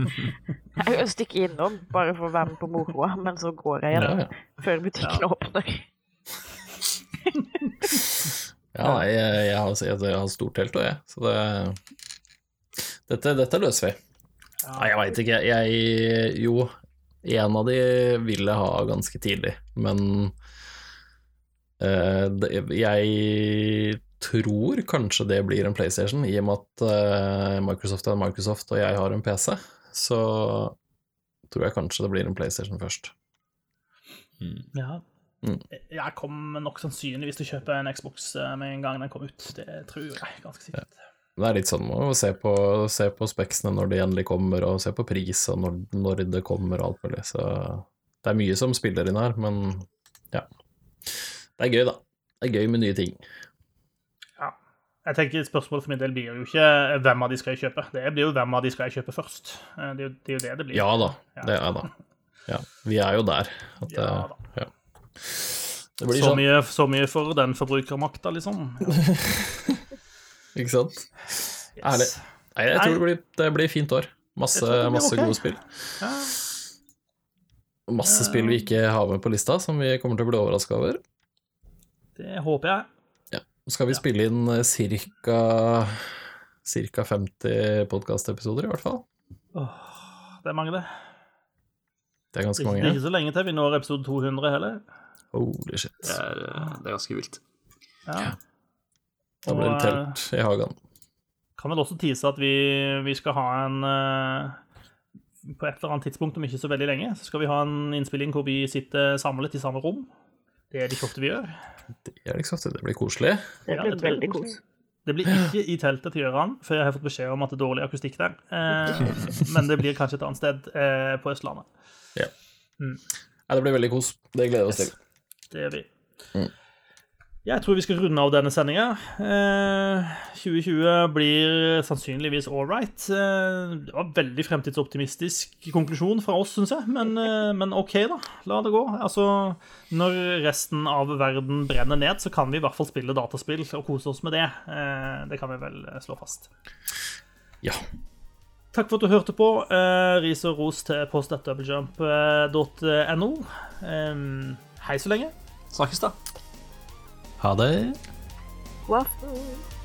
Jeg vil stikke innom bare for å være med på moroa, men så går jeg
Ja,
igjen
ja.
før butikken åpner.
ja nei, jeg, jeg, har, jeg, jeg har stort telt òg, jeg. Så det Dette, dette løser vi. Nei, jeg veit ikke. Jeg Jo, en av de ville ha ganske tidlig, men Uh, det, jeg tror kanskje det blir en PlayStation, i og med at eh, Microsoft er Microsoft og jeg har en PC. Så tror jeg kanskje det blir en PlayStation først.
Ja.
Mm.
Jeg kommer nok sannsynligvis til å kjøpe en Xbox eh, med en gang den kom ut. Det tror jeg ganske sikkert.
Det er litt sånn å se på, se på speksene når de endelig kommer, og se på pris og når, når det kommer og alt mulig. Så det er mye som spiller inn her, men ja. Det er gøy, da. Det er gøy med nye ting.
Ja. Jeg tenker Spørsmålet for min del blir jo ikke hvem av de skal jeg kjøpe. Det blir jo hvem av de skal jeg kjøpe først. Eh, Det er jo det, er jo det, det blir.
Ja da, det er da. Ja, vi er jo der. At
Ja da.
ja. det blir
Så
sånn,
mye, så mye for den forbrukermakta, liksom.
ikke sant?
Yes.
Ærlig. Nei, jeg tror det blir, det blir fint år. Masse, masse
okay.
gode spill.
Ja.
Masse spill vi ikke har med på lista, som vi kommer til å bli overraska over.
Det håper jeg.
Nå skal vi spille inn ca. Ca. 50 podkastepisoder, i hvert fall.
Åh, det er mange, det.
Det er ganske
mange. det er ikke så lenge til vi når episode 200 heller.
Holy shit.
Det er, eh, det er ganske vilt.
Ja.
Da blir det telt i hagen.
Kan vel også tease at vi, vi skal ha en eh, På et eller annet tidspunkt om ikke så veldig lenge, så skal vi ha en innspilling hvor vi sitter samlet i samme rom. Det er det ikke ofte vi gjør.
Det er ikke ofte. Det blir koselig.
Det blir
ja, det
veldig koselig.
Det blir ikke i teltet til Gøran, for jeg har fått beskjed om at det er dårlig akustikk der. Eh, men det blir kanskje et annet sted eh, på Østlandet.
Ja. Mm. Nei, det blir veldig kos. Det gleder vi oss til.
Det gjør vi. Mm. Jeg tror vi skal runde av denne sendinga. Eh, 2020 blir sannsynligvis all right. Eh, det var veldig fremtidsoptimistisk konklusjon fra oss, syns jeg. Men, eh, men, OK, da. La det gå. Altså, når resten av verden brenner ned, så kan vi i hvert fall spille dataspill og kose oss med det. Eh, det kan vi vel slå fast.
Ja.
Takk for at du hørte på. Eh, ris og ros til post.doublejump.no. hei så lenge.
Snakkes, da.
Ha det.
Waffle.